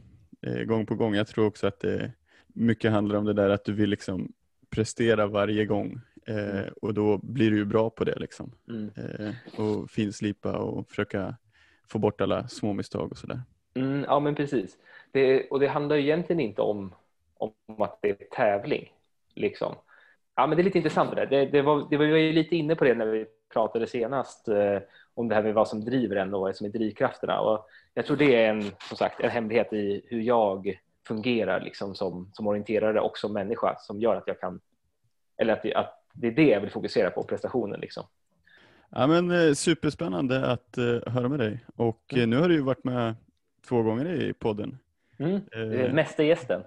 [SPEAKER 1] gång på gång. Jag tror också att det mycket handlar om det där att du vill liksom prestera varje gång eh, mm. och då blir du ju bra på det. Liksom. Mm. Eh, och finslipa och försöka få bort alla små misstag och sådär.
[SPEAKER 3] Mm, ja men precis. Det, och det handlar ju egentligen inte om, om att det är tävling. Liksom. Ja, men det är lite intressant det där. Det, det, var, det var ju lite inne på det när vi pratade senast eh, om det här med vad som driver en och vad som är drivkrafterna. Och jag tror det är en, som sagt, en hemlighet i hur jag fungerar liksom som, som orienterare och som människa som gör att jag kan, eller att att det är det jag vill fokusera på, prestationen. Liksom.
[SPEAKER 1] Ja, men, eh, superspännande att uh, höra med dig och mm. nu har du ju varit med två gånger i podden.
[SPEAKER 3] Mm. Uh, Mästergästen.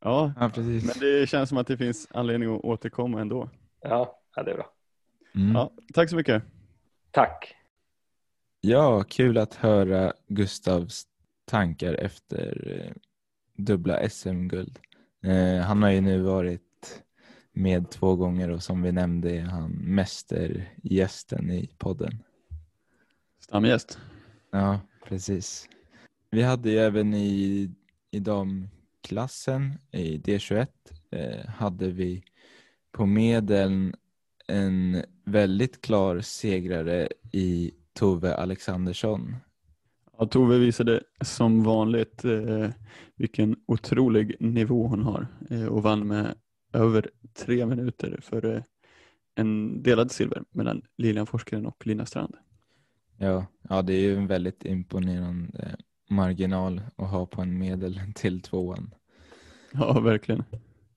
[SPEAKER 1] Ja, ja, precis. men det känns som att det finns anledning att återkomma ändå.
[SPEAKER 3] Ja, ja det är bra.
[SPEAKER 1] Mm. Ja, tack så mycket.
[SPEAKER 3] Tack.
[SPEAKER 2] Ja, kul att höra Gustavs tankar efter eh, dubbla SM-guld. Eh, han har ju nu varit med två gånger och som vi nämnde är han mästergästen i podden.
[SPEAKER 1] Stamgäst.
[SPEAKER 2] Ja, precis. Vi hade ju även i, i damklassen i D21 eh, hade vi på medeln en väldigt klar segrare i Tove Alexandersson.
[SPEAKER 1] Ja, Tove visade som vanligt eh, vilken otrolig nivå hon har eh, och vann med över tre minuter för eh, en delad silver mellan Lilian Forskaren och Lina Strand.
[SPEAKER 2] Ja, ja, det är ju en väldigt imponerande marginal att ha på en medel till tvåan.
[SPEAKER 1] Ja, verkligen.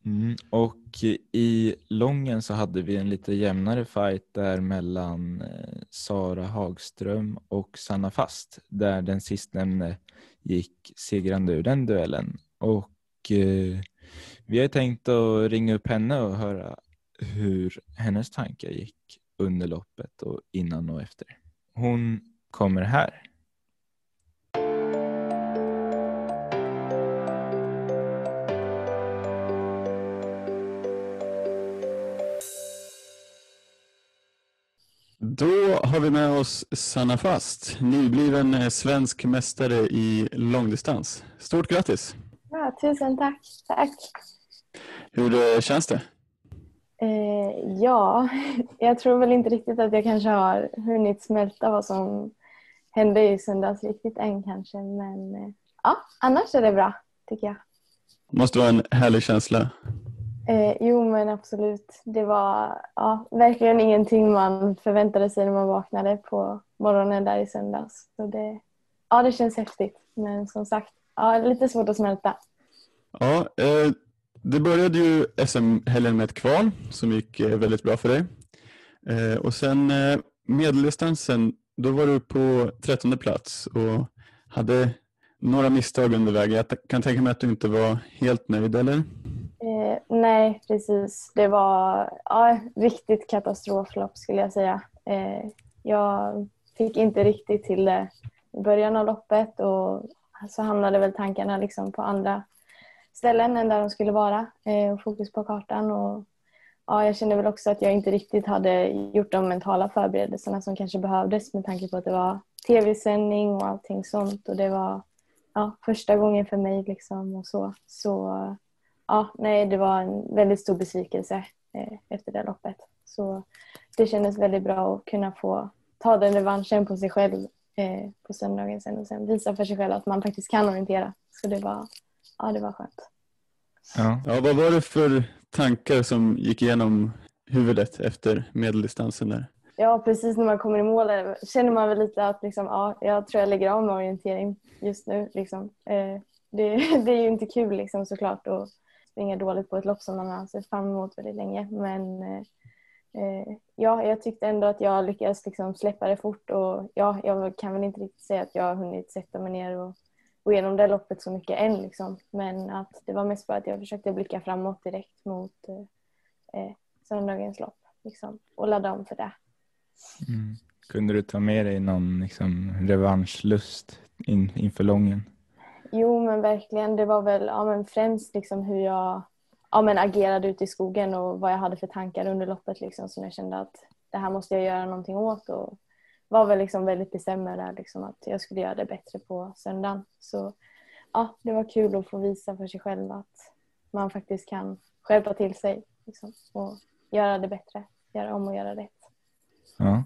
[SPEAKER 2] Mm, och i lången så hade vi en lite jämnare fight där mellan eh, Sara Hagström och Sanna Fast där den sistnämnde gick segrande ur den duellen. Och eh, vi har tänkt att ringa upp henne och höra hur hennes tankar gick under loppet och innan och efter. Hon kommer här.
[SPEAKER 1] Då har vi med oss Sanna Fast, nybliven svensk mästare i långdistans. Stort grattis!
[SPEAKER 4] Ja, tusen tack. tack.
[SPEAKER 1] Hur känns det?
[SPEAKER 4] Eh, ja, jag tror väl inte riktigt att jag kanske har hunnit smälta vad som hände i söndags riktigt än kanske. Men eh, ja, annars är det bra tycker jag.
[SPEAKER 1] Måste vara en härlig känsla
[SPEAKER 4] Eh, jo men absolut. Det var ja, verkligen ingenting man förväntade sig när man vaknade på morgonen där i söndags. Så det, ja, det känns häftigt. Men som sagt, ja, lite svårt att smälta.
[SPEAKER 1] Ja, eh, det började ju SM-helgen med ett kval som gick eh, väldigt bra för dig. Eh, och sen eh, medeldistansen, då var du på trettonde plats och hade några misstag under vägen. Jag kan tänka mig att du inte var helt nöjd, eller?
[SPEAKER 4] Eh, nej, precis. Det var ja, riktigt katastroflopp skulle jag säga. Eh, jag fick inte riktigt till det i början av loppet och så hamnade väl tankarna liksom på andra ställen än där de skulle vara eh, och fokus på kartan. Och, ja, jag kände väl också att jag inte riktigt hade gjort de mentala förberedelserna som kanske behövdes med tanke på att det var tv-sändning och allting sånt och det var ja, första gången för mig liksom och så. Så ja, nej, det var en väldigt stor besvikelse eh, efter det loppet. Så det kändes väldigt bra att kunna få ta den revanschen på sig själv eh, på söndagen sen och sen visa för sig själv att man faktiskt kan orientera. Så det var, ja, det var skönt.
[SPEAKER 1] Ja. ja, vad var det för tankar som gick igenom huvudet efter medeldistansen där?
[SPEAKER 4] Ja, precis när man kommer i mål känner man väl lite att liksom, ja, jag tror jag lägger av med orientering just nu. Liksom. Eh, det, det, är ju inte kul liksom, såklart att springa dåligt på ett lopp som man har sett fram emot väldigt länge. Men eh, eh, ja, jag tyckte ändå att jag lyckades liksom, släppa det fort och ja, jag kan väl inte riktigt säga att jag har hunnit sätta mig ner och gå igenom det loppet så mycket än. Liksom. Men att det var mest för att jag försökte blicka framåt direkt mot eh, eh söndagens lopp liksom, och ladda om för det.
[SPEAKER 2] Mm. Kunde du ta med dig någon liksom, revanschlust in, inför lången?
[SPEAKER 4] Jo, men verkligen. Det var väl ja, men främst liksom hur jag ja, men agerade ute i skogen och vad jag hade för tankar under loppet liksom, som jag kände att det här måste jag göra någonting åt. Och var väl liksom väldigt bestämd med det, liksom, att jag skulle göra det bättre på söndagen. Så ja, det var kul att få visa för sig själv att man faktiskt kan skärpa till sig liksom, och göra det bättre. Göra om och göra rätt.
[SPEAKER 2] Ja.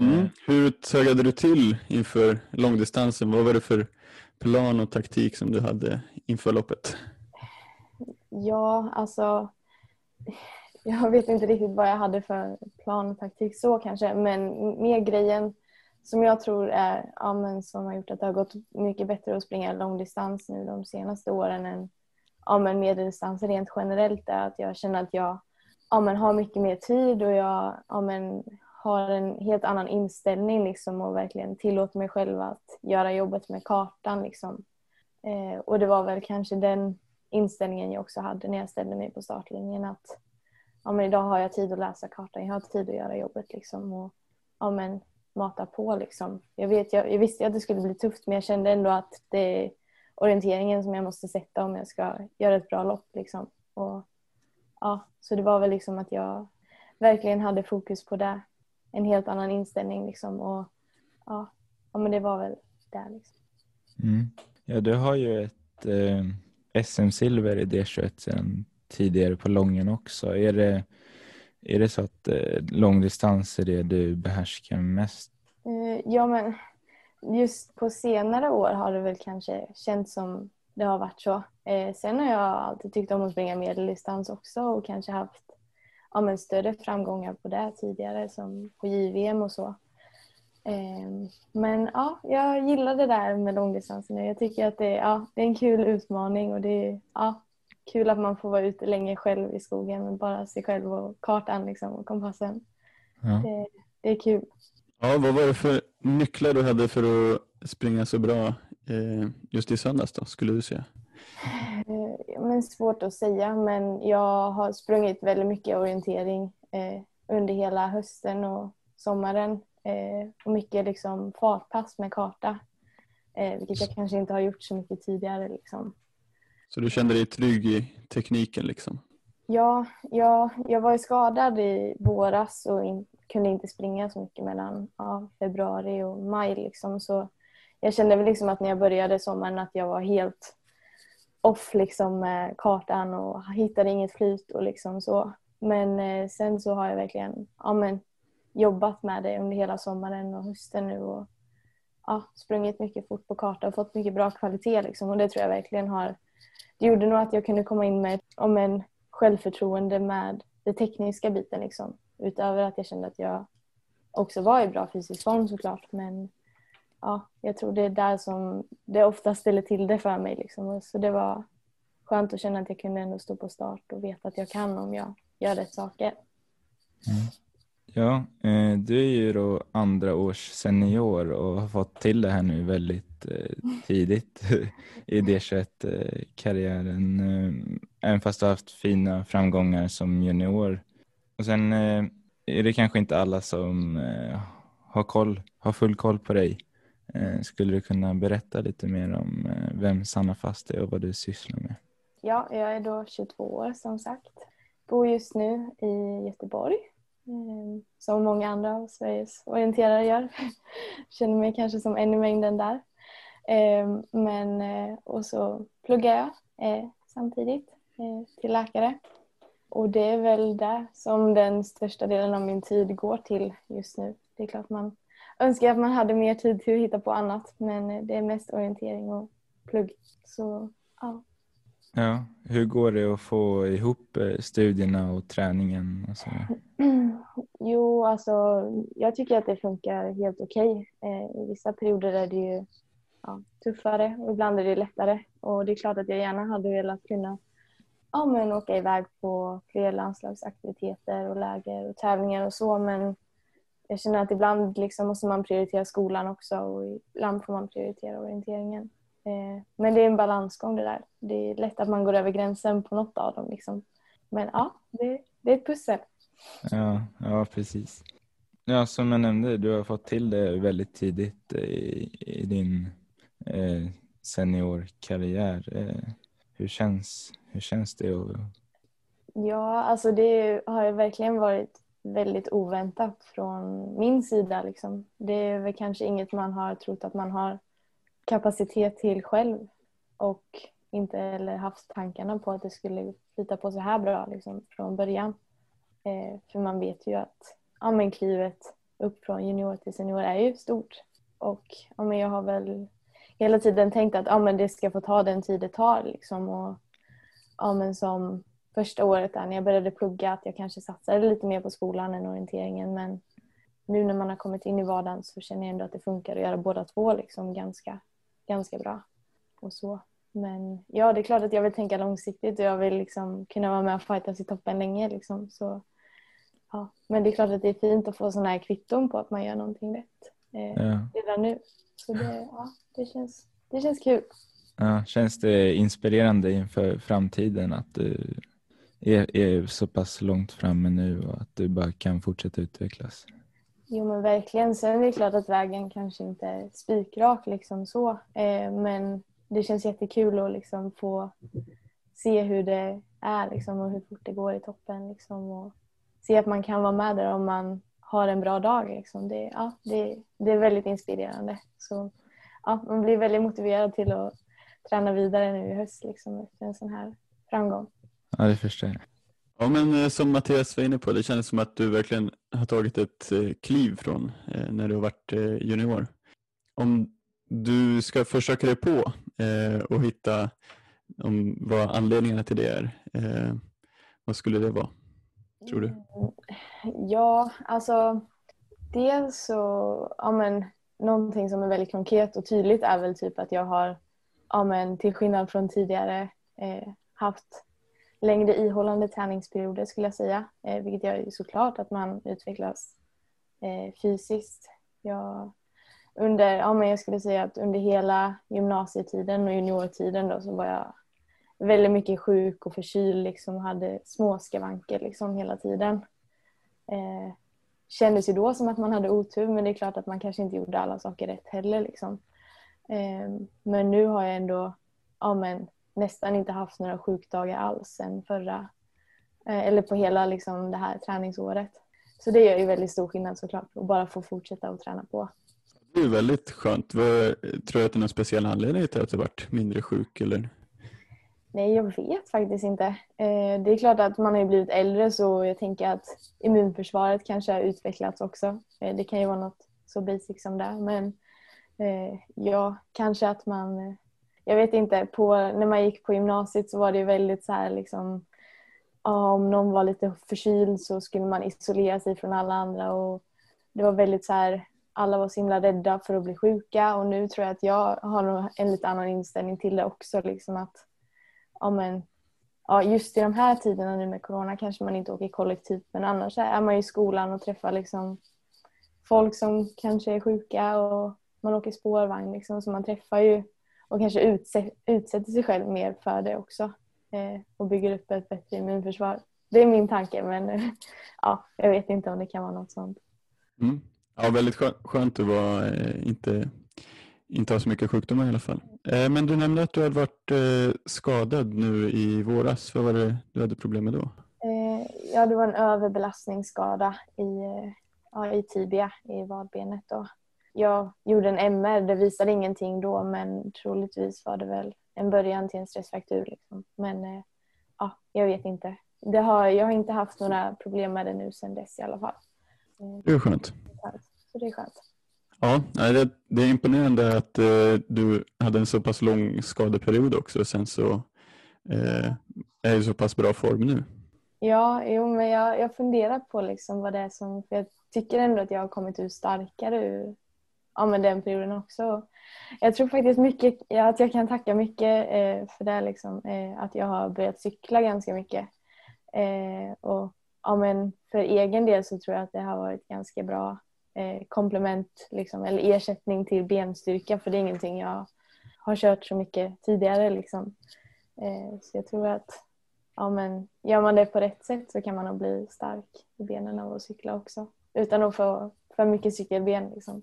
[SPEAKER 1] Mm. Hur taggade du till inför långdistansen? Vad var det för plan och taktik som du hade inför loppet?
[SPEAKER 4] Ja, alltså jag vet inte riktigt vad jag hade för plan och taktik så kanske, men mer grejen som jag tror är, ja, men som har gjort att det har gått mycket bättre att springa långdistans nu de senaste åren än ja, men medeldistans rent generellt är att jag känner att jag ja, men har mycket mer tid och jag ja, men har en helt annan inställning liksom och verkligen tillåter mig själv att göra jobbet med kartan. Liksom. Eh, och det var väl kanske den inställningen jag också hade när jag ställde mig på startlinjen att ja, men idag har jag tid att läsa kartan, jag har tid att göra jobbet liksom och ja, men, mata på. Liksom. Jag, vet, jag, jag visste att det skulle bli tufft men jag kände ändå att det är orienteringen som jag måste sätta om jag ska göra ett bra lopp. Liksom. Och, ja, så det var väl liksom att jag verkligen hade fokus på det. En helt annan inställning liksom. Och, ja, ja men det var väl det. Liksom.
[SPEAKER 2] Mm. Ja, du har ju ett eh, SM-silver i D21 sedan tidigare på lången också. Är det, är det så att eh, långdistans är det du behärskar mest?
[SPEAKER 4] Eh, ja, men just på senare år har det väl kanske känts som det har varit så. Eh, sen har jag alltid tyckt om att springa medeldistans också och kanske haft ja, men större framgångar på det tidigare som på JVM och så. Eh, men ja, jag gillar det där med långdistansen. Jag tycker att det, ja, det är en kul utmaning och det är ja, kul att man får vara ute länge själv i skogen med bara sig själv och kartan liksom, och kompassen. Ja. Det, det är kul.
[SPEAKER 1] Ja, vad var det för nycklar du hade för att springa så bra eh, just i söndags då, skulle du säga?
[SPEAKER 4] Eh, men svårt att säga, men jag har sprungit väldigt mycket orientering eh, under hela hösten och sommaren. Eh, och mycket liksom fartpass med karta, eh, vilket jag kanske inte har gjort så mycket tidigare. Liksom.
[SPEAKER 1] Så du kände dig trygg i tekniken? liksom?
[SPEAKER 4] Ja, ja jag var ju skadad i våras och in, kunde inte springa så mycket mellan ja, februari och maj. Liksom. Så jag kände väl liksom att när jag började sommaren att jag var helt off liksom med kartan och hittade inget flyt och liksom så. Men eh, sen så har jag verkligen ja, men, jobbat med det under hela sommaren och hösten nu och ja, sprungit mycket fort på kartan och fått mycket bra kvalitet liksom. och det tror jag verkligen har det gjorde nog att jag kunde komma in med om en självförtroende med den tekniska biten liksom. Utöver att jag kände att jag också var i bra fysisk form såklart men ja, jag tror det är där som det ofta ställer till det för mig. Liksom. Så det var skönt att känna att jag kunde ändå stå på start och veta att jag kan om jag gör rätt saker.
[SPEAKER 2] Mm. Ja, eh, du är ju då andra års senior och har fått till det här nu väldigt eh, tidigt i D21-karriären. Eh, eh, även fast du har haft fina framgångar som junior. Och sen eh, är det kanske inte alla som eh, har, koll, har full koll på dig. Skulle du kunna berätta lite mer om vem Sanna Fast är och vad du sysslar med?
[SPEAKER 4] Ja, jag är då 22 år som sagt. Bor just nu i Göteborg. Ehm, som många andra av Sveriges orienterare gör. Känner mig kanske som en i mängden där. Ehm, men, eh, och så pluggar jag eh, samtidigt eh, till läkare. Och det är väl där som den största delen av min tid går till just nu. Det är klart man önskar att man hade mer tid till att hitta på annat men det är mest orientering och plugg. Så ja.
[SPEAKER 2] Ja, hur går det att få ihop eh, studierna och träningen? Och så?
[SPEAKER 4] Jo, alltså jag tycker att det funkar helt okej. Okay. I vissa perioder är det ju ja, tuffare och ibland är det lättare. Och det är klart att jag gärna hade velat kunna ja, men åka iväg på fler landslagsaktiviteter och läger och tävlingar och så men jag känner att ibland liksom måste man prioritera skolan också och ibland får man prioritera orienteringen. Eh, men det är en balansgång det där. Det är lätt att man går över gränsen på något av dem. Liksom. Men ja, det, det är ett pussel.
[SPEAKER 2] Ja, ja, precis. Ja, som jag nämnde, du har fått till det väldigt tidigt i, i din eh, seniorkarriär. Eh, hur, känns, hur känns det? Och,
[SPEAKER 4] Ja, alltså det har ju verkligen varit väldigt oväntat från min sida. Liksom. Det är väl kanske inget man har trott att man har kapacitet till själv och inte heller haft tankarna på att det skulle flyta på så här bra liksom, från början. Eh, för man vet ju att ja, men klivet upp från junior till senior är ju stort. Och ja, men jag har väl hela tiden tänkt att ja, men det ska få ta den tid det tar. Liksom, och, ja, men som första året där när jag började plugga att jag kanske satsade lite mer på skolan än orienteringen. Men nu när man har kommit in i vardagen så känner jag ändå att det funkar att göra båda två liksom ganska, ganska bra. Och så. Men ja, det är klart att jag vill tänka långsiktigt och jag vill liksom kunna vara med och fightas i toppen länge. Liksom. Så, ja. Men det är klart att det är fint att få sådana här kvitton på att man gör någonting rätt eh,
[SPEAKER 2] ja.
[SPEAKER 4] redan nu. Så det, ja, det, känns, det känns kul.
[SPEAKER 2] Ja, känns det inspirerande inför framtiden att du är, är så pass långt framme nu och att du bara kan fortsätta utvecklas?
[SPEAKER 4] Jo men verkligen. Sen är det klart att vägen kanske inte är spikrak liksom så. Eh, men det känns jättekul att liksom få se hur det är liksom, och hur fort det går i toppen. Liksom, och se att man kan vara med där om man har en bra dag. Liksom. Det, ja, det, det är väldigt inspirerande. Så, ja, man blir väldigt motiverad till att träna vidare nu i höst liksom, efter en sån här framgång.
[SPEAKER 2] Ja, det förstår jag.
[SPEAKER 1] Ja, men eh, som Mattias var inne på, det känns som att du verkligen har tagit ett eh, kliv från eh, när du har varit junior. Om du ska försöka dig på och hitta om vad anledningarna till det är, vad skulle det vara? Tror du?
[SPEAKER 4] Mm, ja, alltså dels så, ja men någonting som är väldigt konkret och tydligt är väl typ att jag har, ja men till skillnad från tidigare, eh, haft längre ihållande träningsperioder skulle jag säga. Eh, vilket gör ju såklart att man utvecklas eh, fysiskt. Jag, under, ja, men jag skulle säga att under hela gymnasietiden och juniortiden då, så var jag väldigt mycket sjuk och förkyld liksom, och hade småskavanker liksom, hela tiden. Eh, kändes ju då som att man hade otur men det är klart att man kanske inte gjorde alla saker rätt heller. Liksom. Eh, men nu har jag ändå ja, men, nästan inte haft några sjukdagar alls sen förra, eh, eller på hela liksom, det här träningsåret. Så det gör ju väldigt stor skillnad såklart att bara få fortsätta att träna på.
[SPEAKER 1] Det är väldigt skönt. Tror du att det är någon speciell anledning till att du varit mindre sjuk? Eller?
[SPEAKER 4] Nej, jag vet faktiskt inte. Eh, det är klart att man har blivit äldre så jag tänker att immunförsvaret kanske har utvecklats också. Eh, det kan ju vara något så basic som det. Men ja, kanske att man jag vet inte, på, när man gick på gymnasiet så var det väldigt så här liksom om någon var lite förkyld så skulle man isolera sig från alla andra och det var väldigt så här alla var så himla rädda för att bli sjuka och nu tror jag att jag har en lite annan inställning till det också liksom att ja men ja, just i de här tiderna nu med corona kanske man inte åker kollektivt men annars är man i skolan och träffar liksom folk som kanske är sjuka och man åker spårvagn liksom så man träffar ju och kanske utsätter sig själv mer för det också eh, och bygger upp ett bättre immunförsvar. Det är min tanke men ja, jag vet inte om det kan vara något sånt.
[SPEAKER 1] Mm. Ja, väldigt skönt, att vara eh, inte inte har så mycket sjukdomar i alla fall. Eh, men du nämnde att du hade varit skadad nu i våras. Vad var det du hade problem med då?
[SPEAKER 4] Ja, det var en överbelastningsskada i, ja, i tibia, i vadbenet. Då. Jag gjorde en MR, det visade ingenting då men troligtvis var det väl en början till en stressfraktur. Liksom. Men eh, ja, jag vet inte. Det har, jag har inte haft några problem med det nu sedan dess i alla fall. Eh,
[SPEAKER 1] Det är skönt.
[SPEAKER 4] Så det är skönt.
[SPEAKER 1] Ja, det, det är imponerande att eh, du hade en så pass lång skadeperiod också. Sen så eh, är i så pass bra form nu.
[SPEAKER 4] Ja, jo, men jag, jag funderar på liksom vad det är som... För jag tycker ändå att jag har kommit ut starkare ur ja, men den perioden också. Jag tror faktiskt mycket, ja, att jag kan tacka mycket eh, för det. Liksom, eh, att jag har börjat cykla ganska mycket. Eh, och ja, men För egen del så tror jag att det har varit ganska bra eh, komplement liksom, eller ersättning till benstyrka. För det är ingenting jag har kört så mycket tidigare. Liksom. Eh, så jag tror att ja, men gör man det på rätt sätt så kan man nog bli stark i benen av att cykla också. Utan att få för mycket cykelben. Liksom.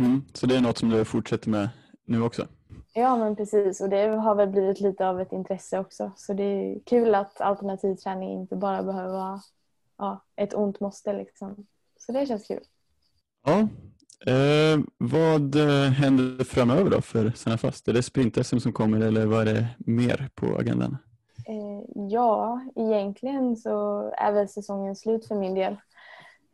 [SPEAKER 1] Mm. Så det är något som du fortsätter med nu också?
[SPEAKER 4] Ja men precis och det har väl blivit lite av ett intresse också. Så det är kul att alternativ träning inte bara behöver vara ja, ett ont måste. Liksom. Så det känns kul.
[SPEAKER 1] Ja. Eh, vad eh, händer framöver då för Sanna Fast? Är det sprint-SM som kommer eller vad är det mer på agendan?
[SPEAKER 4] Eh, ja, egentligen så är väl säsongen slut för min del.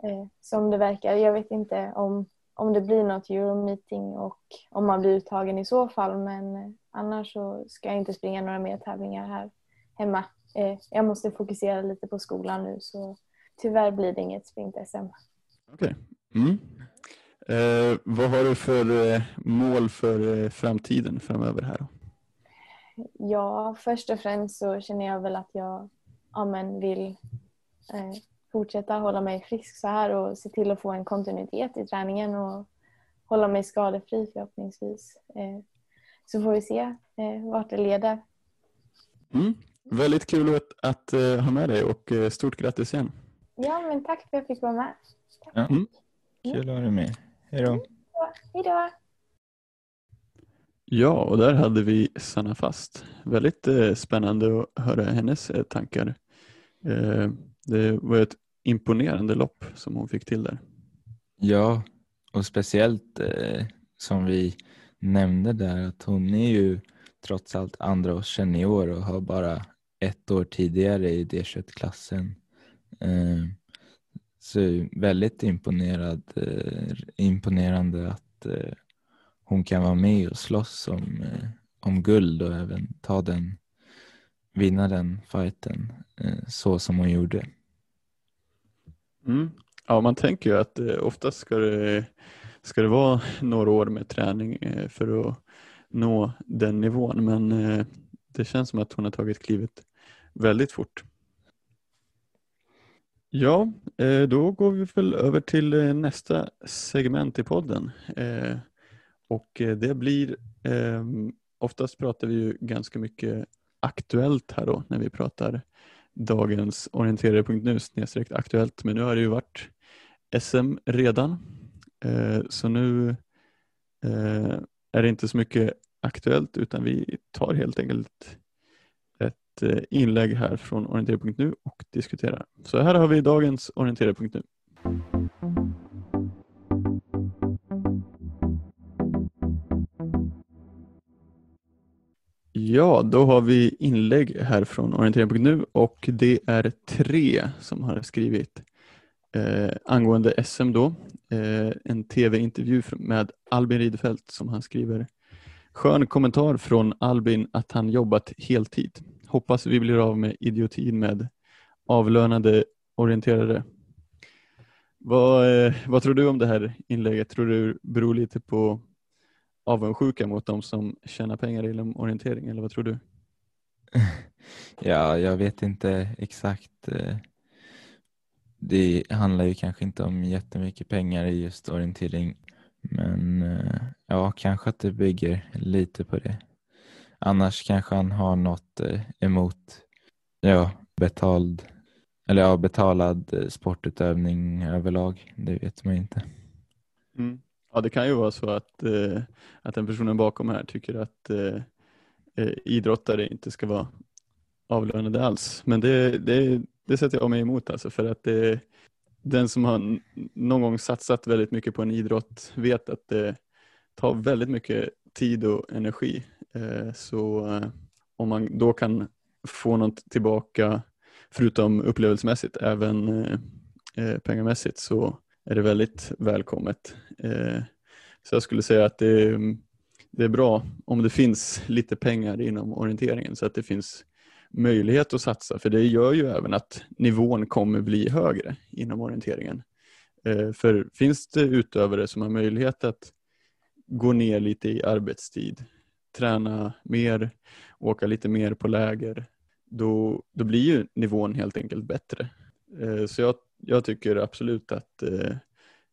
[SPEAKER 4] Eh, som det verkar. Jag vet inte om, om det blir något Euromeeting och om man blir uttagen i så fall. Men eh, annars så ska jag inte springa några mer tävlingar här hemma. Eh, jag måste fokusera lite på skolan nu så tyvärr blir det inget sprint-SM.
[SPEAKER 1] Okej. Mm. Eh, vad har du för eh, mål för framtiden framöver här? Då?
[SPEAKER 4] Ja, först och främst så känner jag väl att jag ja, men vill eh, fortsätta hålla mig frisk så här och se till att få en kontinuitet i träningen och hålla mig skadefri förhoppningsvis. Eh, så får vi se eh, vart det leder.
[SPEAKER 1] Mm. Väldigt kul att, att eh, ha med dig och stort grattis igen.
[SPEAKER 4] Ja, men tack för att jag fick vara med.
[SPEAKER 2] Ja.
[SPEAKER 1] Mm.
[SPEAKER 2] Kul att ha dig med. Hej då.
[SPEAKER 4] Hej då!
[SPEAKER 1] Ja, och där hade vi Sanna Fast. Väldigt eh, spännande att höra hennes eh, tankar. Eh, det var ett imponerande lopp som hon fick till där.
[SPEAKER 2] Ja, och speciellt eh, som vi nämnde där att hon är ju trots allt andra års senior och har bara ett år tidigare i D21-klassen. Eh, så väldigt imponerad, eh, imponerande att eh, hon kan vara med och slåss om, eh, om guld och även ta den, vinna den fighten eh, så som hon gjorde.
[SPEAKER 1] Mm. Ja, man tänker ju att eh, oftast ska det, ska det vara några år med träning eh, för att nå den nivån men eh, det känns som att hon har tagit klivet väldigt fort. Ja, eh, då går vi väl över till eh, nästa segment i podden. Eh, och eh, det blir, eh, oftast pratar vi ju ganska mycket aktuellt här då när vi pratar dagens orienterare.nu snedstreck aktuellt. Men nu har det ju varit SM redan. Eh, så nu eh, är det inte så mycket aktuellt utan vi tar helt enkelt ett eh, inlägg här från orienterare.nu och diskuterar. Så här har vi dagens orienterare.nu. Ja, då har vi inlägg här från orientering.nu och det är tre som har skrivit eh, angående SM då. Eh, en tv-intervju med Albin Ridefelt som han skriver. Skön kommentar från Albin att han jobbat heltid. Hoppas vi blir av med idiotin med avlönade orienterare. Vad, eh, vad tror du om det här inlägget? Tror du beror lite på avundsjuka mot de som tjänar pengar inom orientering eller vad tror du?
[SPEAKER 2] Ja, jag vet inte exakt. eh, Det handlar ju kanske inte om jättemycket pengar i just orientering. Men eh, ja, kanske att det bygger lite på det. Annars kanske han har något eh, emot ja, betald, eller ja, betalad sportutövning överlag. Det vet man inte.
[SPEAKER 1] Mm. Ja, det kan ju vara så att, eh, att den personen bakom här tycker att eh, eh, idrottare inte ska vara avlönade alls. Men det, det, det sätter jag mig emot alltså för att det, den som har någon gång satsat väldigt mycket på en idrott vet att det tar väldigt mycket tid och energi. Eh, så eh, om man då kan få något tillbaka förutom upplevelsemässigt även eh, pengamässigt så är det väldigt välkommet. Eh, så jag skulle säga att det, det är bra om det finns lite pengar inom orienteringen så att det finns möjlighet att satsa för det gör ju även att nivån kommer bli högre inom orienteringen. Eh, för finns det utövare som har möjlighet att gå ner lite i arbetstid, träna mer, åka lite mer på läger, då, då blir ju nivån helt enkelt bättre. Eh, så jag, jag tycker absolut att eh,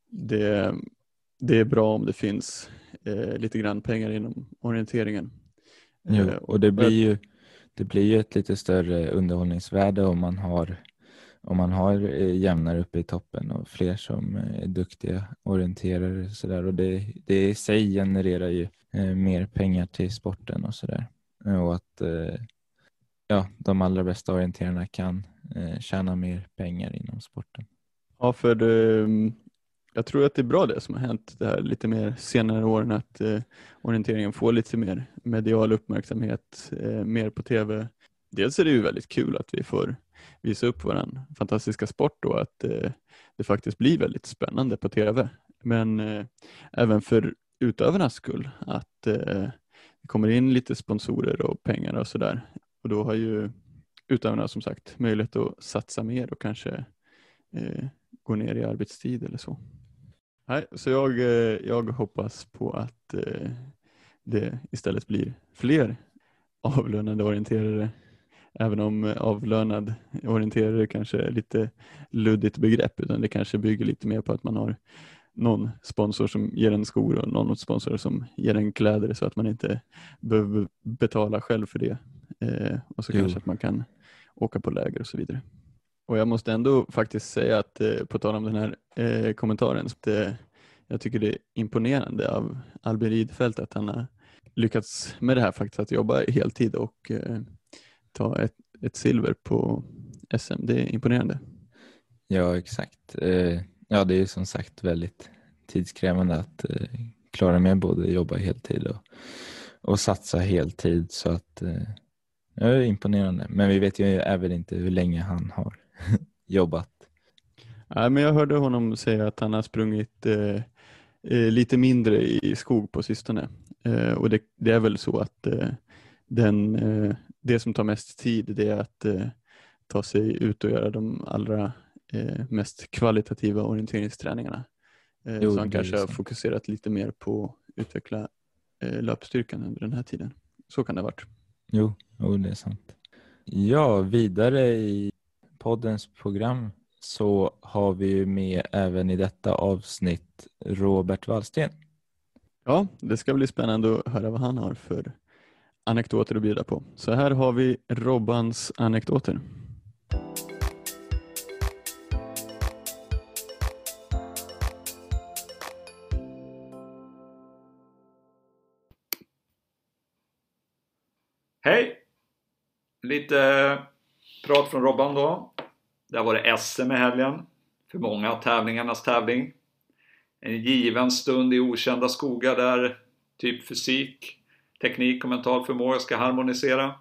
[SPEAKER 1] det, det är bra om det finns eh, lite grann pengar inom orienteringen.
[SPEAKER 2] Jo, och det blir ju det blir ju ett lite större underhållningsvärde om man har om man har jämnare uppe i toppen och fler som är duktiga orienterare och sådär och det, det i sig genererar ju mer pengar till sporten och sådär. Och att ja, de allra bästa orienterarna kan eh, tjäna mer pengar inom sporten.
[SPEAKER 1] Ja, för mm, jag tror att det är bra det som har hänt det här lite mer senare åren att eh, orienteringen får lite mer medial uppmärksamhet, eh, mer på tv. Dels är det ju väldigt kul att vi får visa upp vår fantastiska sport och att eh, det faktiskt blir väldigt spännande på tv. Men eh, även för utövarnas skull att eh, det kommer in lite sponsorer och pengar och sådär. Och då har ju utövarna som sagt möjlighet att satsa mer och kanske eh, gå ner i arbetstid eller så. Nej, så jag, eh, jag hoppas på att eh, det istället blir fler avlönade orienterare. Även om avlönad orienterare kanske är lite luddigt begrepp utan det kanske bygger lite mer på att man har någon sponsor som ger en skor och någon sponsor som ger en kläder så att man inte behöver betala själv för det. Eh, och så jo. kanske att man kan åka på läger och så vidare. Och jag måste ändå faktiskt säga att eh, på tal om den här eh, kommentaren, att, eh, jag tycker det är imponerande av Albin Ridfelt att han har lyckats med det här faktiskt, att jobba heltid och eh, ta ett, ett silver på SM. Det är imponerande.
[SPEAKER 2] Ja, exakt. Eh, ja, det är som sagt väldigt tidskrävande att klara med både jobba heltid och, och satsa heltid så att det är imponerande, men vi vet ju även inte hur länge han har jobbat.
[SPEAKER 1] Nej, men jag hörde honom säga att han har sprungit eh, eh, lite mindre i skog på sistone. Eh, och det, det, är väl så att eh, den, eh, det som tar mest tid det är att eh, ta sig ut och göra de allra mest kvalitativa orienteringsträningarna. Jo, så han kanske har fokuserat lite mer på att utveckla löpstyrkan under den här tiden. Så kan det ha varit.
[SPEAKER 2] Jo, jo, det är sant. Ja, vidare i poddens program så har vi med även i detta avsnitt Robert Wallsten.
[SPEAKER 1] Ja, det ska bli spännande att höra vad han har för anekdoter att bjuda på. Så här har vi Robbans anekdoter.
[SPEAKER 5] Hej! Lite eh, prat från Robban då. Det har varit SM i helgen. För många tävlingarnas tävling. En given stund i okända skogar där typ fysik, teknik och mental förmåga ska harmonisera.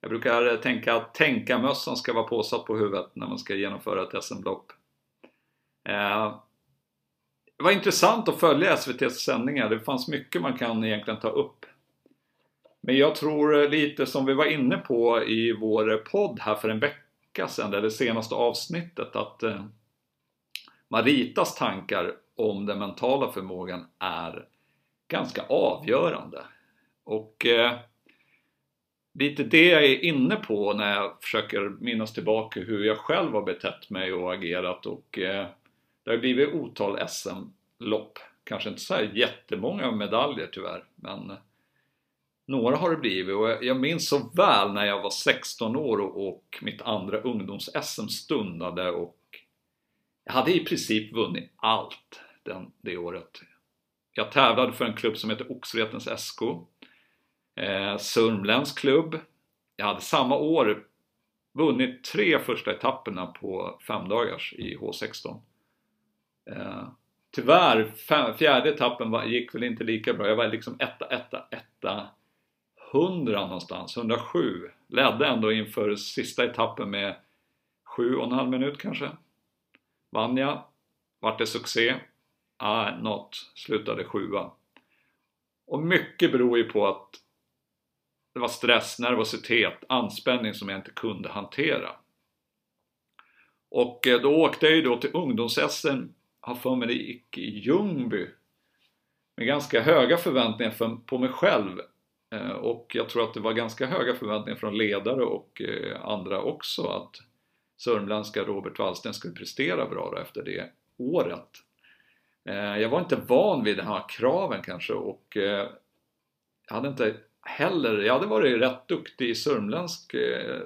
[SPEAKER 5] Jag brukar tänka att tänkarmössan ska vara påsatt på huvudet när man ska genomföra ett SM-lopp. Eh, det var intressant att följa SVTs sändningar. Det fanns mycket man kan egentligen ta upp. Men jag tror eh, lite som vi var inne på i vår podd här för en vecka sedan, eller senaste avsnittet, att eh, Maritas tankar om den mentala förmågan är ganska avgörande. Och eh, lite det jag är inne på när jag försöker minnas tillbaka hur jag själv har betett mig och agerat och eh, det har blivit otal SM-lopp. Kanske inte så här jättemånga medaljer tyvärr, men eh, några har det blivit och jag minns så väl när jag var 16 år och mitt andra ungdoms-SM stundade och jag hade i princip vunnit allt den, det året. Jag tävlade för en klubb som heter Oxvretens SK. Eh, Sörmländsk klubb. Jag hade samma år vunnit tre första etapperna på femdagars i H16. Eh, tyvärr, fem, fjärde etappen var, gick väl inte lika bra. Jag var liksom etta, etta, etta, 100 någonstans, 107. Ledde ändå inför sista etappen med 7,5 minut kanske. Vann jag, vart det succé. Ah, något, slutade sjua. Och mycket beror ju på att det var stress, nervositet, anspänning som jag inte kunde hantera. Och eh, då åkte jag ju då till ungdoms-SM, har för mig det gick i Ljungby. Med ganska höga förväntningar för, på mig själv. Eh, och jag tror att det var ganska höga förväntningar från ledare och eh, andra också att sörmländska Robert Wallsten skulle prestera bra då efter det året. Eh, jag var inte van vid de här kraven kanske och jag hade inte heller, jag hade varit rätt duktig i sörmländsk,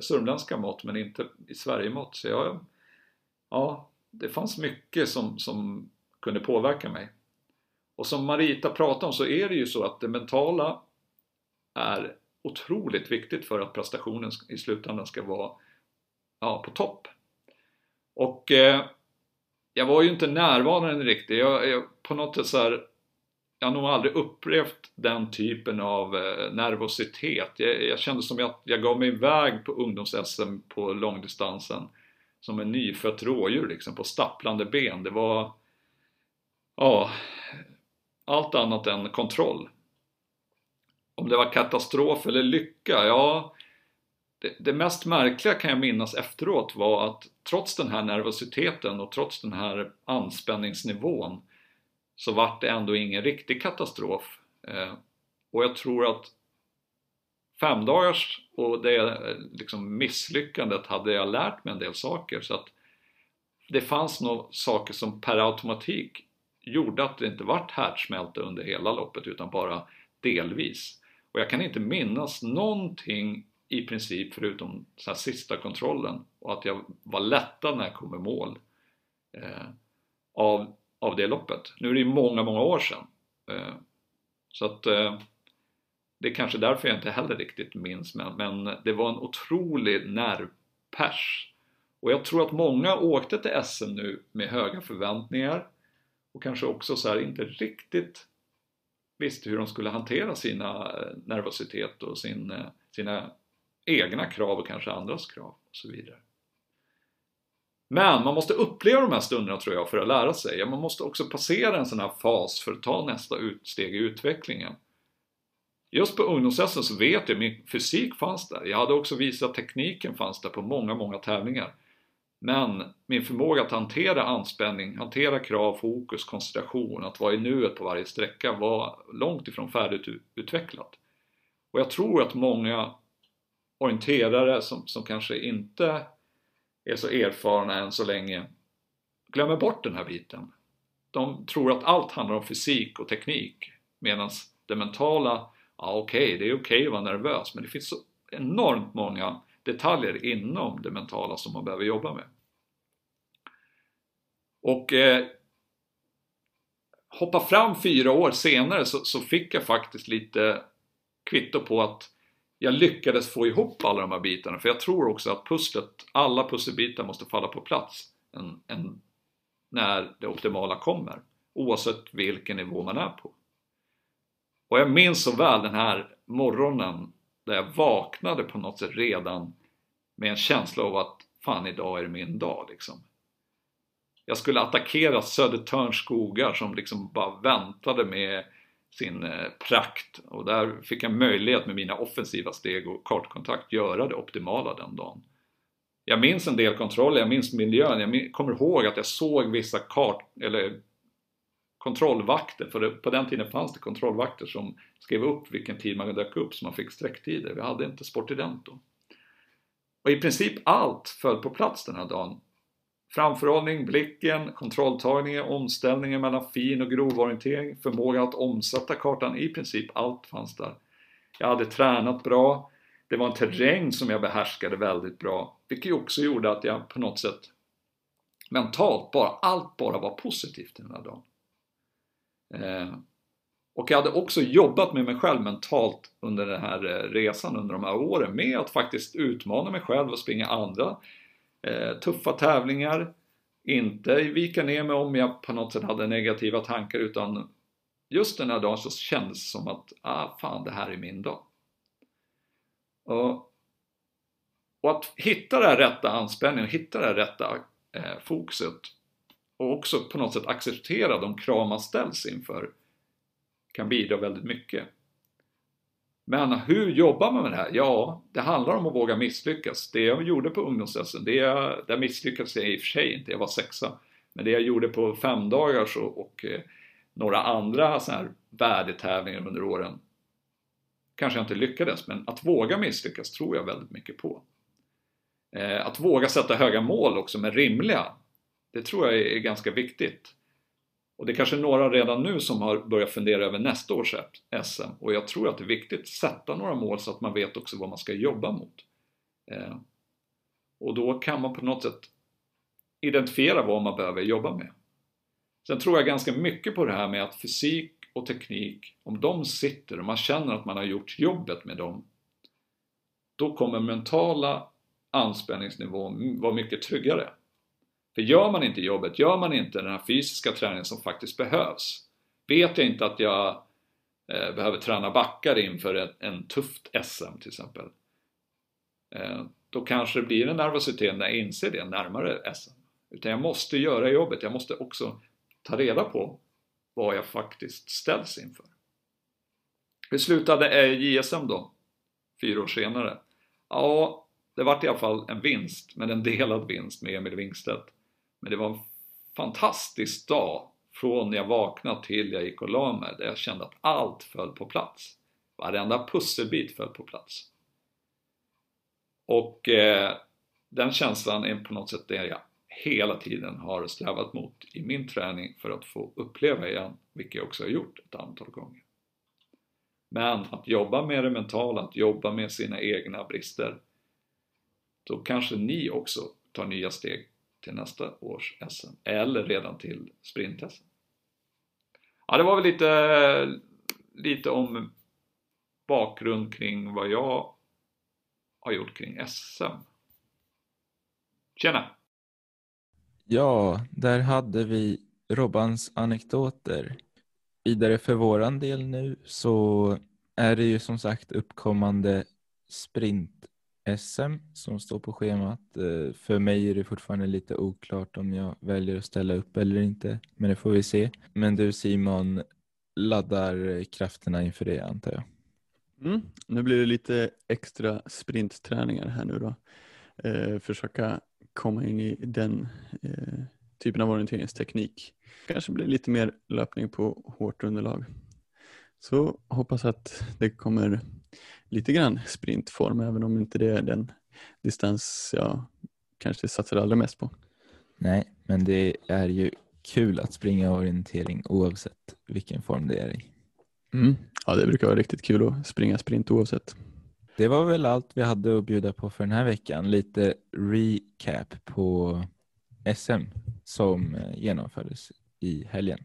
[SPEAKER 5] sörmländska mått men inte i Sverigemått. Så jag, ja, det fanns mycket som, som kunde påverka mig. Och som Marita pratade om så är det ju så att det mentala är otroligt viktigt för att prestationen i slutändan ska vara ja, på topp. Och eh, jag var ju inte närvarande riktigt. Jag, jag, på något sätt så här, jag har nog aldrig upplevt den typen av eh, nervositet. Jag, jag kände som att jag gav mig iväg på ungdoms-SM på långdistansen som en nyfött rådjur liksom, på stapplande ben. Det var ja, allt annat än kontroll. Om det var katastrof eller lycka? Ja, det, det, mest märkliga kan jag minnas efteråt var att trots den här nervositeten och trots den här anspänningsnivån så vart det ändå ingen riktig katastrof. Eh, och jag tror att femdagars och det eh, liksom misslyckandet hade jag lärt mig en del saker så att det fanns nog saker som per automatik gjorde att det inte vart härdsmälta under hela loppet utan bara delvis. Och jag kan inte minnas någonting i princip förutom så sista kontrollen och att jag var lättad när jag kom i mål eh, av av det loppet. Nu är det ju många, många år sedan. Eh, så att eh, det är kanske därför jag inte heller riktigt minns men, men det var en otrolig nervpers. Och jag tror att många åkte till SM nu med höga förväntningar och kanske också så här inte riktigt visste hur de skulle hantera sina eh, nervositet och sin, eh, sina egna krav och kanske andras krav och så vidare. Men man måste uppleva de här stunderna tror jag för att lära sig. Man måste också passera en sån här fas för att ta nästa steg i utvecklingen. Just på ungdoms så vet jag, min fysik fanns där. Jag hade också visat att tekniken fanns där på många, många tävlingar. Men min förmåga att hantera anspänning, hantera krav, fokus, koncentration, att vara i nuet på varje sträcka var långt ifrån färdigutvecklat. Och jag tror att många orienterare som, som kanske inte är så erfarna än så länge glömmer bort den här biten. De tror att allt handlar om fysik och teknik medan det mentala, ja okej, okay, det är okej okay att vara nervös men det finns så enormt många detaljer inom det mentala som man behöver jobba med. Och eh, hoppa fram fyra år senare så, så, fick jag faktiskt lite kvitto på att jag lyckades få ihop alla de här bitarna för jag tror också att pusslet, alla pusselbitar måste falla på plats en, en, när det optimala kommer oavsett vilken nivå man är på. Och jag minns så väl den här morgonen där jag vaknade på något sätt redan med en känsla av att fan idag är det min dag liksom. Jag skulle attackera Södertörns skogar som liksom bara väntade med sin eh, prakt och där fick jag möjlighet med mina offensiva steg och kartkontakt göra det optimala den dagen. Jag minns en del kontroller, jag minns miljön, jag kommer ihåg att jag såg vissa kart eller kontrollvakter, för det, på den tiden fanns det kontrollvakter som skrev upp vilken tid man dök upp så man fick sträcktider. Vi hade inte Sportident då. Och i princip allt föll på plats den här dagen Framförhållning, blicken, kontrolltagningen, omställningen mellan fin och grov orientering, förmågan att omsätta kartan, i princip allt fanns där. Jag hade tränat bra, det var en terräng som jag behärskade väldigt bra, vilket också gjorde att jag på något sätt mentalt bara, allt bara var positivt den här dagen. Eh, och jag hade också jobbat med mig själv mentalt under den här eh, resan, under de här åren, med att faktiskt utmana mig själv och springa andra eh, tuffa tävlingar. Inte vika ner mig om jag på något sätt hade negativa tankar utan just den här dagen så kändes det som att, ah fan det här är min dag. Och, och att hitta den rätta anspänningen, hitta det rätta eh, fokuset och också på något sätt acceptera de krav man ställs inför kan bidra väldigt mycket. Men hur jobbar man med det här? Ja, det handlar om att våga misslyckas. Det jag gjorde på ungdoms det jag, där misslyckades jag i och för sig inte, jag var sexa. Men det jag gjorde på femdagars och, och eh, några andra så här värdetävlingar under åren kanske jag inte lyckades, men att våga misslyckas tror jag väldigt mycket på. Eh, att våga sätta höga mål också, men rimliga, det tror jag är ganska viktigt. Och det är kanske några redan nu som har börjat fundera över nästa års SM och jag tror att det är viktigt att sätta några mål så att man vet också vad man ska jobba mot. Eh, och då kan man på något sätt identifiera vad man behöver jobba med. Sen tror jag ganska mycket på det här med att fysik och teknik, om de sitter och man känner att man har gjort jobbet med dem, då kommer mentala anspänningsnivån vara mycket tryggare. För gör man inte jobbet, gör man inte den här fysiska träningen som faktiskt behövs, vet jag inte att jag eh, behöver träna backar inför en, en tufft SM till exempel, eh, då kanske det blir en nervositet när jag inser det närmare SM. Utan jag måste göra jobbet, jag måste också ta reda på vad jag faktiskt ställs inför. Hur slutade eh, JSM då? Fyra år senare? Ja, det vart i alla fall en vinst, men en delad vinst med Emil Wingstedt. Men det var en fantastisk dag från jag vaknade till jag gick och la mig där jag kände att allt föll på plats. Varenda pusselbit föll på plats. Och eh, den känslan är på något sätt det jag hela tiden har strävat mot i min träning för att få uppleva igen, vilket jag också har gjort ett antal gånger. Men att jobba med det mentala, att jobba med sina egna brister, då kanske ni också tar nya steg till nästa års SM eller redan till sprint-SM. Ja, det var väl lite, lite om bakgrund kring vad jag har gjort kring SM. Tjena!
[SPEAKER 2] Ja, där hade vi Robbans anekdoter. Vidare för våran del nu så är det ju som sagt uppkommande sprint SM som står på schemat. Eh, för mig är det fortfarande lite oklart om jag väljer att ställa upp eller inte, men det får vi se. Men du Simon laddar krafterna inför det antar jag?
[SPEAKER 1] Mm, nu blir det lite extra sprintträningar här nu då. Eh, försöka komma in i den eh, typen av orienteringsteknik. Kanske blir lite mer löpning på hårt underlag. Så hoppas att det kommer lite grann sprintform även om inte det är den distans jag kanske satsar allra mest på.
[SPEAKER 2] Nej, men det är ju kul att springa orientering oavsett vilken form det är i.
[SPEAKER 1] Mm. Ja, det brukar vara riktigt kul att springa sprint oavsett.
[SPEAKER 2] Det var väl allt vi hade att bjuda på för den här veckan. Lite recap på SM som eh, genomfördes i helgen.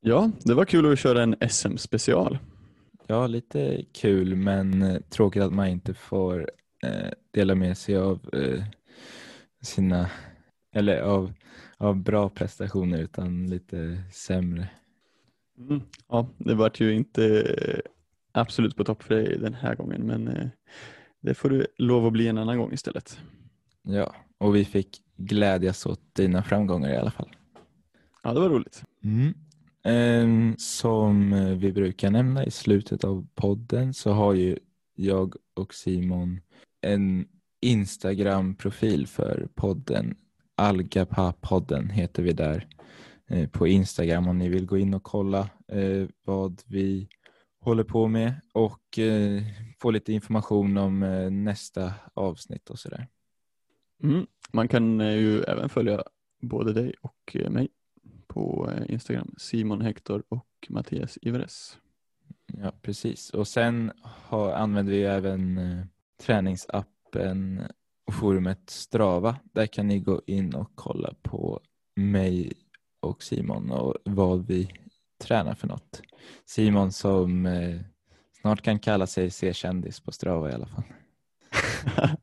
[SPEAKER 1] Ja, det var kul att köra en SM-special.
[SPEAKER 2] Ja, lite kul men eh, tråkigt att man inte får eh, dela med sig av eh, sina, eller av, av bra prestationer utan lite sämre.
[SPEAKER 1] Mm. Ja, det vart ju inte absolut på topp för dig den här gången men eh, det får du lov att bli en annan gång istället.
[SPEAKER 2] Ja, och vi fick glädjas åt dina framgångar i alla fall.
[SPEAKER 1] Ja, det var roligt.
[SPEAKER 2] Mm. Ehm, som eh, vi brukar nämna i slutet av podden så har ju jag och Simon en Instagram-profil för podden. Algapa-podden heter vi där eh, på Instagram om ni vill gå in och kolla eh, vad vi håller på med och få lite information om nästa avsnitt och sådär.
[SPEAKER 1] Mm. Man kan ju även följa både dig och mig på eh, Instagram, Simon Hector och Mattias Iveres.
[SPEAKER 2] Ja, precis. Och sen har, använder vi även eh, träningsappen och forumet Strava. Där kan ni gå in och kolla på mig och Simon och vad vi tränar för något. Simon som eh, snart kan kalla sig C-kändis på Strava i alla fall.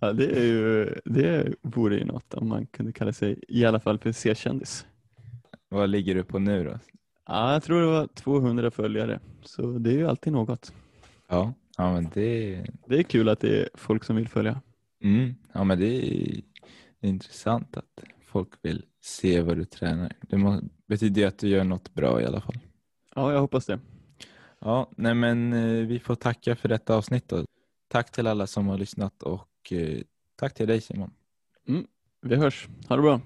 [SPEAKER 1] ja, det, är ju, det vore ju något om man kunde kalla sig i alla fall för C-kändis.
[SPEAKER 2] Vad ligger du på nu då?
[SPEAKER 1] Ja, jag tror det var 200 följare, så det är ju alltid något.
[SPEAKER 2] Ja, ja men det,
[SPEAKER 1] Det är kul att det är folk som vill följa.
[SPEAKER 2] mm, ja, men det är intressant att folk vill se vad du tränar. Det må, betyder ju att du gör något bra i alla fall.
[SPEAKER 1] Ja, jag hoppas det.
[SPEAKER 2] Ja, nej men eh, vi får tacka för detta avsnitt då. Tack till alla som har lyssnat och eh, tack till dig Simon.
[SPEAKER 1] Vi hörs. Ha det bra.